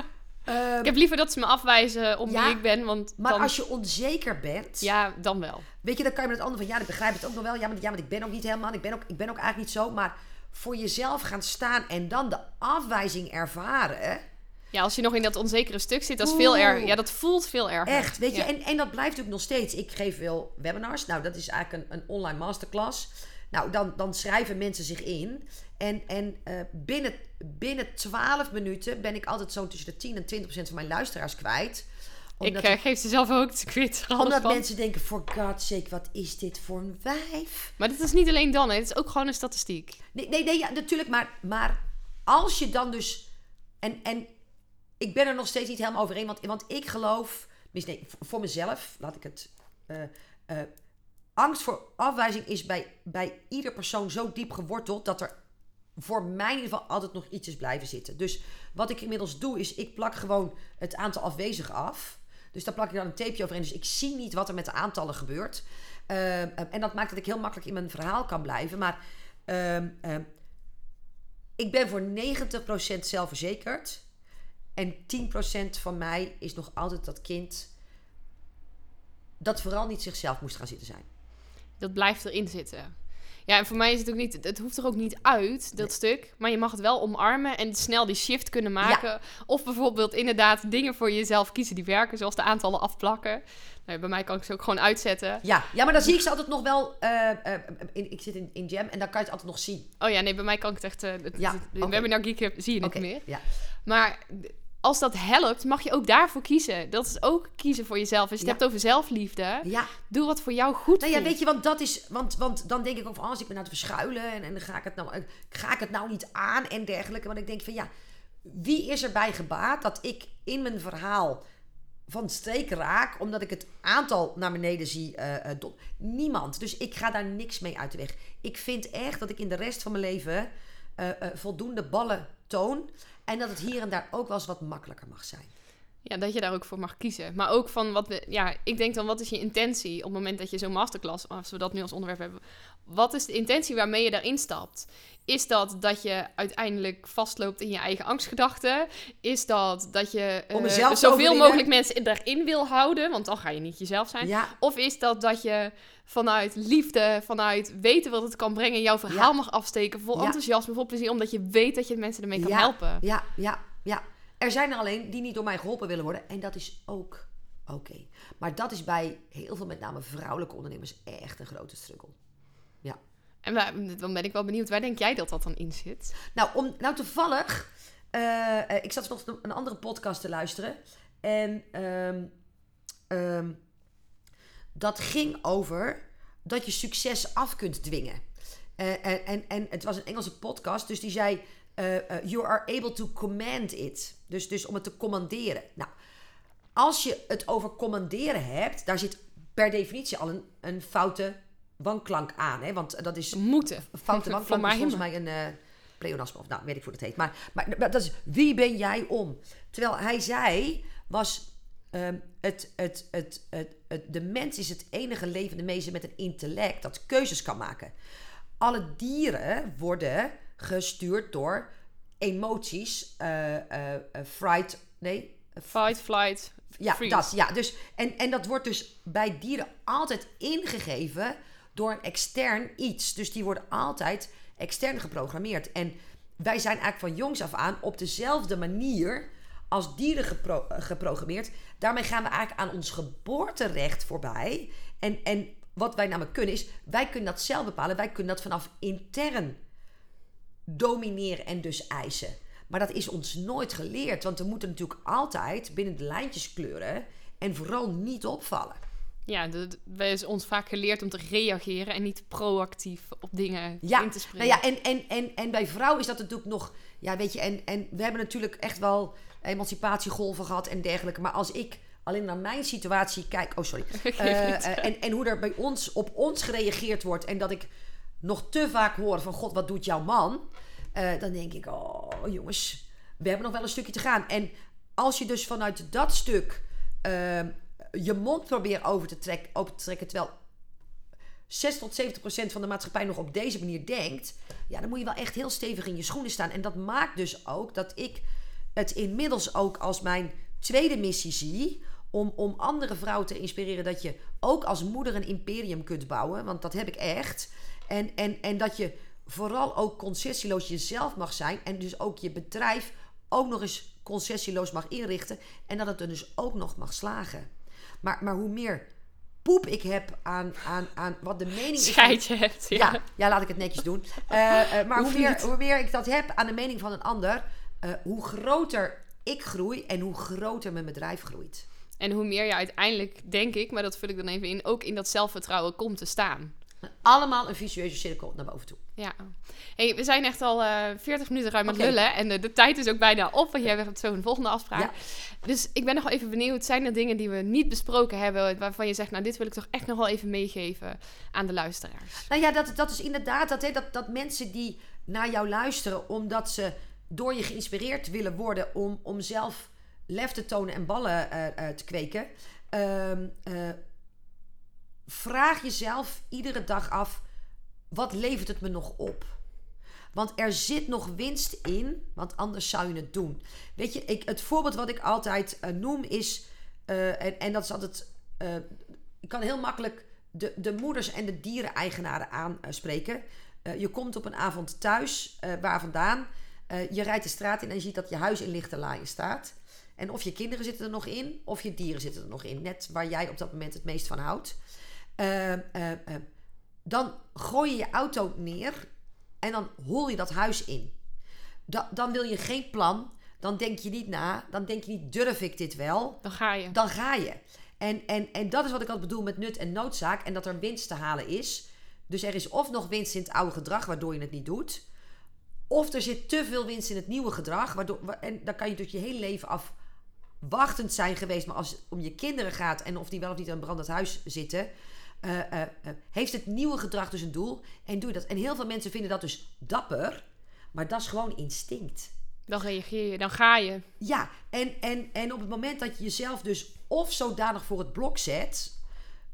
[SPEAKER 1] Um, ik heb liever dat ze me afwijzen om wie ik ben. Want
[SPEAKER 2] maar als je onzeker bent.
[SPEAKER 1] Ja, dan wel.
[SPEAKER 2] Weet je, dan kan je met het andere van ja, ik begrijp het ook nog wel. Ja, maar, ja, maar ik ben ook niet helemaal. Ik ben ook, ik ben ook eigenlijk niet zo. Maar voor jezelf gaan staan en dan de afwijzing ervaren.
[SPEAKER 1] Ja, als je nog in dat onzekere stuk zit, dat is veel erger. Ja, dat voelt veel erger.
[SPEAKER 2] Echt, weet je. En, en dat blijft natuurlijk nog steeds. Ik geef veel webinars. Nou, dat is eigenlijk een, een online masterclass. Nou, dan, dan schrijven mensen zich in. En, en uh, binnen, binnen 12 minuten ben ik altijd zo tussen de 10 en 20 procent van mijn luisteraars kwijt.
[SPEAKER 1] Omdat ik uh, geef ze zelf ook, ik weet
[SPEAKER 2] Omdat van. mensen denken, for God's sake, wat is dit voor een wijf?
[SPEAKER 1] Maar dit is niet alleen dan, hè. het is ook gewoon een statistiek.
[SPEAKER 2] Nee, nee, nee ja, natuurlijk. Maar, maar als je dan dus... En, en ik ben er nog steeds niet helemaal overeen. Want, want ik geloof... Nee, voor mezelf, laat ik het... Uh, angst voor afwijzing is bij, bij ieder persoon zo diep geworteld dat er voor mij in ieder geval altijd nog iets is blijven zitten. Dus wat ik inmiddels doe, is ik plak gewoon het aantal afwezigen af. Dus daar plak ik dan een tapeje overheen. Dus ik zie niet wat er met de aantallen gebeurt. Uh, en dat maakt dat ik heel makkelijk in mijn verhaal kan blijven. Maar uh, uh, ik ben voor 90% zelfverzekerd. En 10% van mij is nog altijd dat kind dat vooral niet zichzelf moest gaan zitten zijn
[SPEAKER 1] dat blijft erin zitten. Ja, en voor mij is het ook niet, het hoeft er ook niet uit, dat stuk. Maar je mag het wel omarmen en snel die shift kunnen maken. Of bijvoorbeeld inderdaad dingen voor jezelf kiezen die werken, zoals de aantallen afplakken. Nou, bij mij kan ik ze ook gewoon uitzetten.
[SPEAKER 2] Ja, ja maar dan zie ik ze altijd nog wel. Uh, uh, in, ik zit in, in Jam en dan kan je het altijd nog zien.
[SPEAKER 1] Oh ja, nee, bij mij kan ik het echt. Uh, het, ja, het, okay. Webinar Geek zie je het okay. niet meer.
[SPEAKER 2] Ja.
[SPEAKER 1] Maar als dat helpt, mag je ook daarvoor kiezen. Dat is ook kiezen voor jezelf. Als je het hebt over zelfliefde,
[SPEAKER 2] ja.
[SPEAKER 1] doe wat voor jou goed
[SPEAKER 2] nou, ja, weet je, want dat is, want, want dan denk ik ook van, oh, als ik me nou te verschuilen en, en dan ga ik het nou, eh, ga ik het nou niet aan en dergelijke. Want ik denk van, ja, wie is erbij gebaat dat ik in mijn verhaal van streek raak, omdat ik het aantal naar beneden zie. Uh, niemand. Dus ik ga daar niks mee uit de weg. Ik vind echt dat ik in de rest van mijn leven uh, voldoende ballen toon. En dat het hier en daar ook wel eens wat makkelijker mag zijn.
[SPEAKER 1] Ja, dat je daar ook voor mag kiezen. Maar ook van wat we. Ja, ik denk dan, wat is je intentie op het moment dat je zo'n masterclass, als we dat nu als onderwerp hebben, wat is de intentie waarmee je daarin stapt? Is dat dat je uiteindelijk vastloopt in je eigen angstgedachten? Is dat dat je uh, zoveel mogelijk mensen erin wil houden? Want dan ga je niet jezelf zijn.
[SPEAKER 2] Ja.
[SPEAKER 1] Of is dat dat je vanuit liefde, vanuit weten wat het kan brengen, jouw verhaal mag afsteken vol ja. enthousiasme, vol plezier, omdat je weet dat je mensen ermee kan helpen?
[SPEAKER 2] Ja, ja, ja. Er zijn er alleen die niet door mij geholpen willen worden. En dat is ook oké. Maar dat is bij heel veel, met name vrouwelijke ondernemers, echt een grote struggle. Ja.
[SPEAKER 1] En dan ben ik wel benieuwd, waar denk jij dat dat dan in zit?
[SPEAKER 2] Nou, om, nou toevallig, uh, ik zat nog een andere podcast te luisteren. En um, um, dat ging over dat je succes af kunt dwingen. Uh, en, en, en het was een Engelse podcast, dus die zei: uh, You are able to command it. Dus, dus om het te commanderen. Nou, als je het over commanderen hebt, daar zit per definitie al een, een foute wanklank aan. Hè? Want dat is...
[SPEAKER 1] Moeten.
[SPEAKER 2] Foute wanklank is volgens mij een uh, pleonasme. Of nou, weet ik hoe dat heet. Maar, maar, dat is, wie ben jij om? Terwijl hij zei, was... Um, het, het, het, het, het, de mens is het enige levende wezen met een intellect dat keuzes kan maken. Alle dieren worden gestuurd door emoties. Uh, uh, fright, nee.
[SPEAKER 1] Fight, flight,
[SPEAKER 2] ja, dat. Ja, dus, en, en dat wordt dus bij dieren altijd ingegeven door een extern iets. Dus die worden altijd extern geprogrammeerd. En wij zijn eigenlijk van jongs af aan op dezelfde manier als dieren gepro geprogrammeerd. Daarmee gaan we eigenlijk aan ons geboorterecht voorbij. En, en wat wij namelijk kunnen is, wij kunnen dat zelf bepalen. Wij kunnen dat vanaf intern domineren en dus eisen. Maar dat is ons nooit geleerd. Want we moeten natuurlijk altijd binnen de lijntjes kleuren. En vooral niet opvallen.
[SPEAKER 1] Ja, we is ons vaak geleerd om te reageren en niet proactief op dingen
[SPEAKER 2] ja,
[SPEAKER 1] in te springen.
[SPEAKER 2] Nou ja, en, en, en, en bij vrouwen is dat natuurlijk nog... Ja, weet je, en, en we hebben natuurlijk echt wel emancipatiegolven gehad en dergelijke. Maar als ik alleen naar mijn situatie kijk... Oh, sorry. Uh, en, en hoe er bij ons op ons gereageerd wordt... en dat ik nog te vaak hoor van... God, wat doet jouw man? Uh, dan denk ik, oh jongens, we hebben nog wel een stukje te gaan. En als je dus vanuit dat stuk uh, je mond probeert over te, trek, open te trekken, terwijl 6 tot 70 procent van de maatschappij nog op deze manier denkt, ja, dan moet je wel echt heel stevig in je schoenen staan. En dat maakt dus ook dat ik het inmiddels ook als mijn tweede missie zie. Om, om andere vrouwen te inspireren dat je ook als moeder een imperium kunt bouwen. Want dat heb ik echt. En, en, en dat je vooral ook concessieloos jezelf mag zijn. En dus ook je bedrijf ook nog eens concessieloos mag inrichten. En dat het er dus ook nog mag slagen. Maar, maar hoe meer poep ik heb aan, aan, aan wat de mening is.
[SPEAKER 1] Scheidje hebt,
[SPEAKER 2] ja. ja. laat ik het netjes doen. Uh, uh, maar hoe meer, hoe meer ik dat heb aan de mening van een ander, uh, hoe groter ik groei en hoe groter mijn bedrijf groeit.
[SPEAKER 1] En hoe meer je uiteindelijk, denk ik, maar dat vul ik dan even in, ook in dat zelfvertrouwen komt te staan.
[SPEAKER 2] Allemaal een visueuze cirkel naar boven toe.
[SPEAKER 1] Ja. Hey, we zijn echt al uh, eh, 40 minuten ruim aan het lullen. En de, de, tijd is ook bijna op, want jij hebt zo een volgende afspraak. Ja. Dus ik ben nog wel even benieuwd. Zijn er dingen die we niet besproken hebben... waarvan je zegt, nou, dit wil ik toch echt nog wel even meegeven aan de luisteraars?
[SPEAKER 2] Nou ja, dat, dat is inderdaad dat, hè, dat, dat mensen die naar jou luisteren... omdat ze door je geïnspireerd willen worden... om, om zelf lef te tonen en ballen uh, uh, te kweken... Ehm, vraag jezelf iedere dag af: wat levert het me nog op? Want er zit nog winst in, want anders zou je het doen. Weet je, ik, het voorbeeld wat ik altijd noem is, en, en, dat is altijd, ik kan heel makkelijk de, de moeders en de diereneigenaren aanspreken. je komt op een avond thuis, waar vandaan? Je rijdt de straat in en je ziet dat je huis in lichte laaien staat. En of je kinderen zitten er nog in, of je dieren zitten er nog in. Net waar jij op dat moment het meest van houdt. Uh, dan gooi je je auto neer en dan hol je dat huis in. Da dan wil je geen plan. Dan denk je niet na. Dan denk je niet, durf ik dit wel?
[SPEAKER 1] Dan ga je.
[SPEAKER 2] Dan ga je. En, en, en dat is wat ik altijd bedoel met nut en noodzaak. En dat er winst te halen is. Dus er is of nog winst in het oude gedrag, waardoor je het niet doet. Of er zit te veel winst in het nieuwe gedrag. Waardoor, en dan kan je dus je hele leven afwachtend zijn geweest. Maar als het om je kinderen gaat en of die wel of niet een brandend huis zitten uh, uh, heeft het nieuwe gedrag dus een doel en doe je dat. En heel veel mensen vinden dat dus dapper, maar dat is gewoon instinct.
[SPEAKER 1] Dan reageer je, dan ga je.
[SPEAKER 2] Ja, en, en, en op het moment dat je jezelf dus of zodanig voor het blok zet,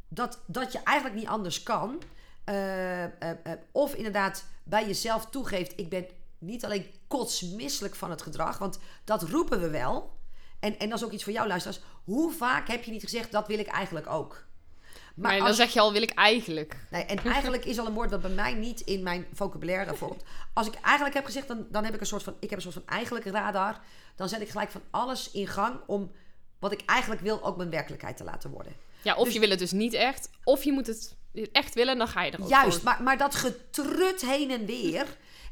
[SPEAKER 2] dat, dat je eigenlijk niet anders kan, of inderdaad bij jezelf toegeeft, ik ben niet alleen kotsmisselijk van het gedrag, want dat roepen we wel. En, en dat is ook iets voor jou, luisteraars. Hoe vaak heb je niet gezegd, dat wil ik eigenlijk ook?
[SPEAKER 1] Maar, dan zeg je al, wil ik eigenlijk.
[SPEAKER 2] Nee, en eigenlijk is al een woord dat bij mij niet in mijn vocabulaire volgt. Als ik eigenlijk heb gezegd, dan, dan heb ik een soort van... Ik heb een soort van eigenlijk radar. Dan zet ik gelijk van alles in gang om wat ik eigenlijk wil ook mijn werkelijkheid te laten worden.
[SPEAKER 1] Ja, of dus je wil het dus niet echt. Of je moet het echt willen, dan ga je er ook
[SPEAKER 2] Juist, Maar, maar dat getrut heen en weer...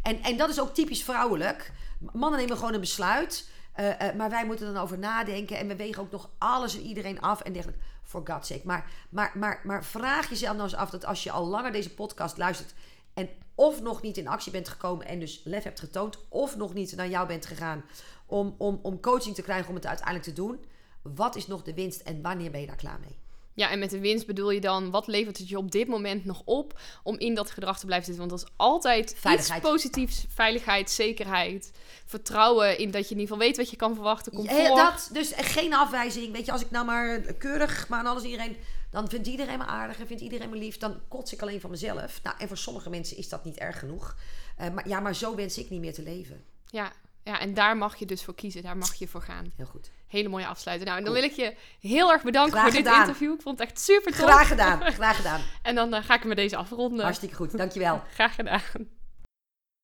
[SPEAKER 2] En, en dat is ook typisch vrouwelijk. Mannen nemen gewoon een besluit... Uh, uh, maar wij moeten dan over nadenken en we wegen ook nog alles en iedereen af en dergelijke. For God's sake. Maar, maar, maar, maar vraag jezelf nou eens af dat als je al langer deze podcast luistert en of nog niet in actie bent gekomen en dus lef hebt getoond, of nog niet naar jou bent gegaan om, om, om coaching te krijgen om het uiteindelijk te doen. wat is nog de winst en wanneer ben je daar klaar mee?
[SPEAKER 1] Ja, en met de winst bedoel je dan, wat levert het je op dit moment nog op om in dat gedrag te blijven zitten? Want dat is altijd iets positiefs. Veiligheid, zekerheid, vertrouwen in dat je in ieder geval weet wat je kan verwachten. Comfort.
[SPEAKER 2] Ja, dat, dus geen afwijzing. Weet je, als ik nou maar keurig, maar aan alles iedereen, dan vindt iedereen me aardig en vindt iedereen me lief. Dan kots ik alleen van mezelf. Nou, en voor sommige mensen is dat niet erg genoeg. Uh, maar ja, maar zo wens ik niet meer te leven.
[SPEAKER 1] Ja, ja, en daar mag je dus voor kiezen. Daar mag je voor gaan.
[SPEAKER 2] Heel goed.
[SPEAKER 1] Hele mooie afsluiten. Nou, en dan wil ik je heel erg bedanken voor dit interview. Ik vond het echt super tof.
[SPEAKER 2] Graag gedaan. Graag gedaan.
[SPEAKER 1] en dan uh, ga ik met deze afronden.
[SPEAKER 2] Hartstikke goed. Dankjewel.
[SPEAKER 1] Graag gedaan.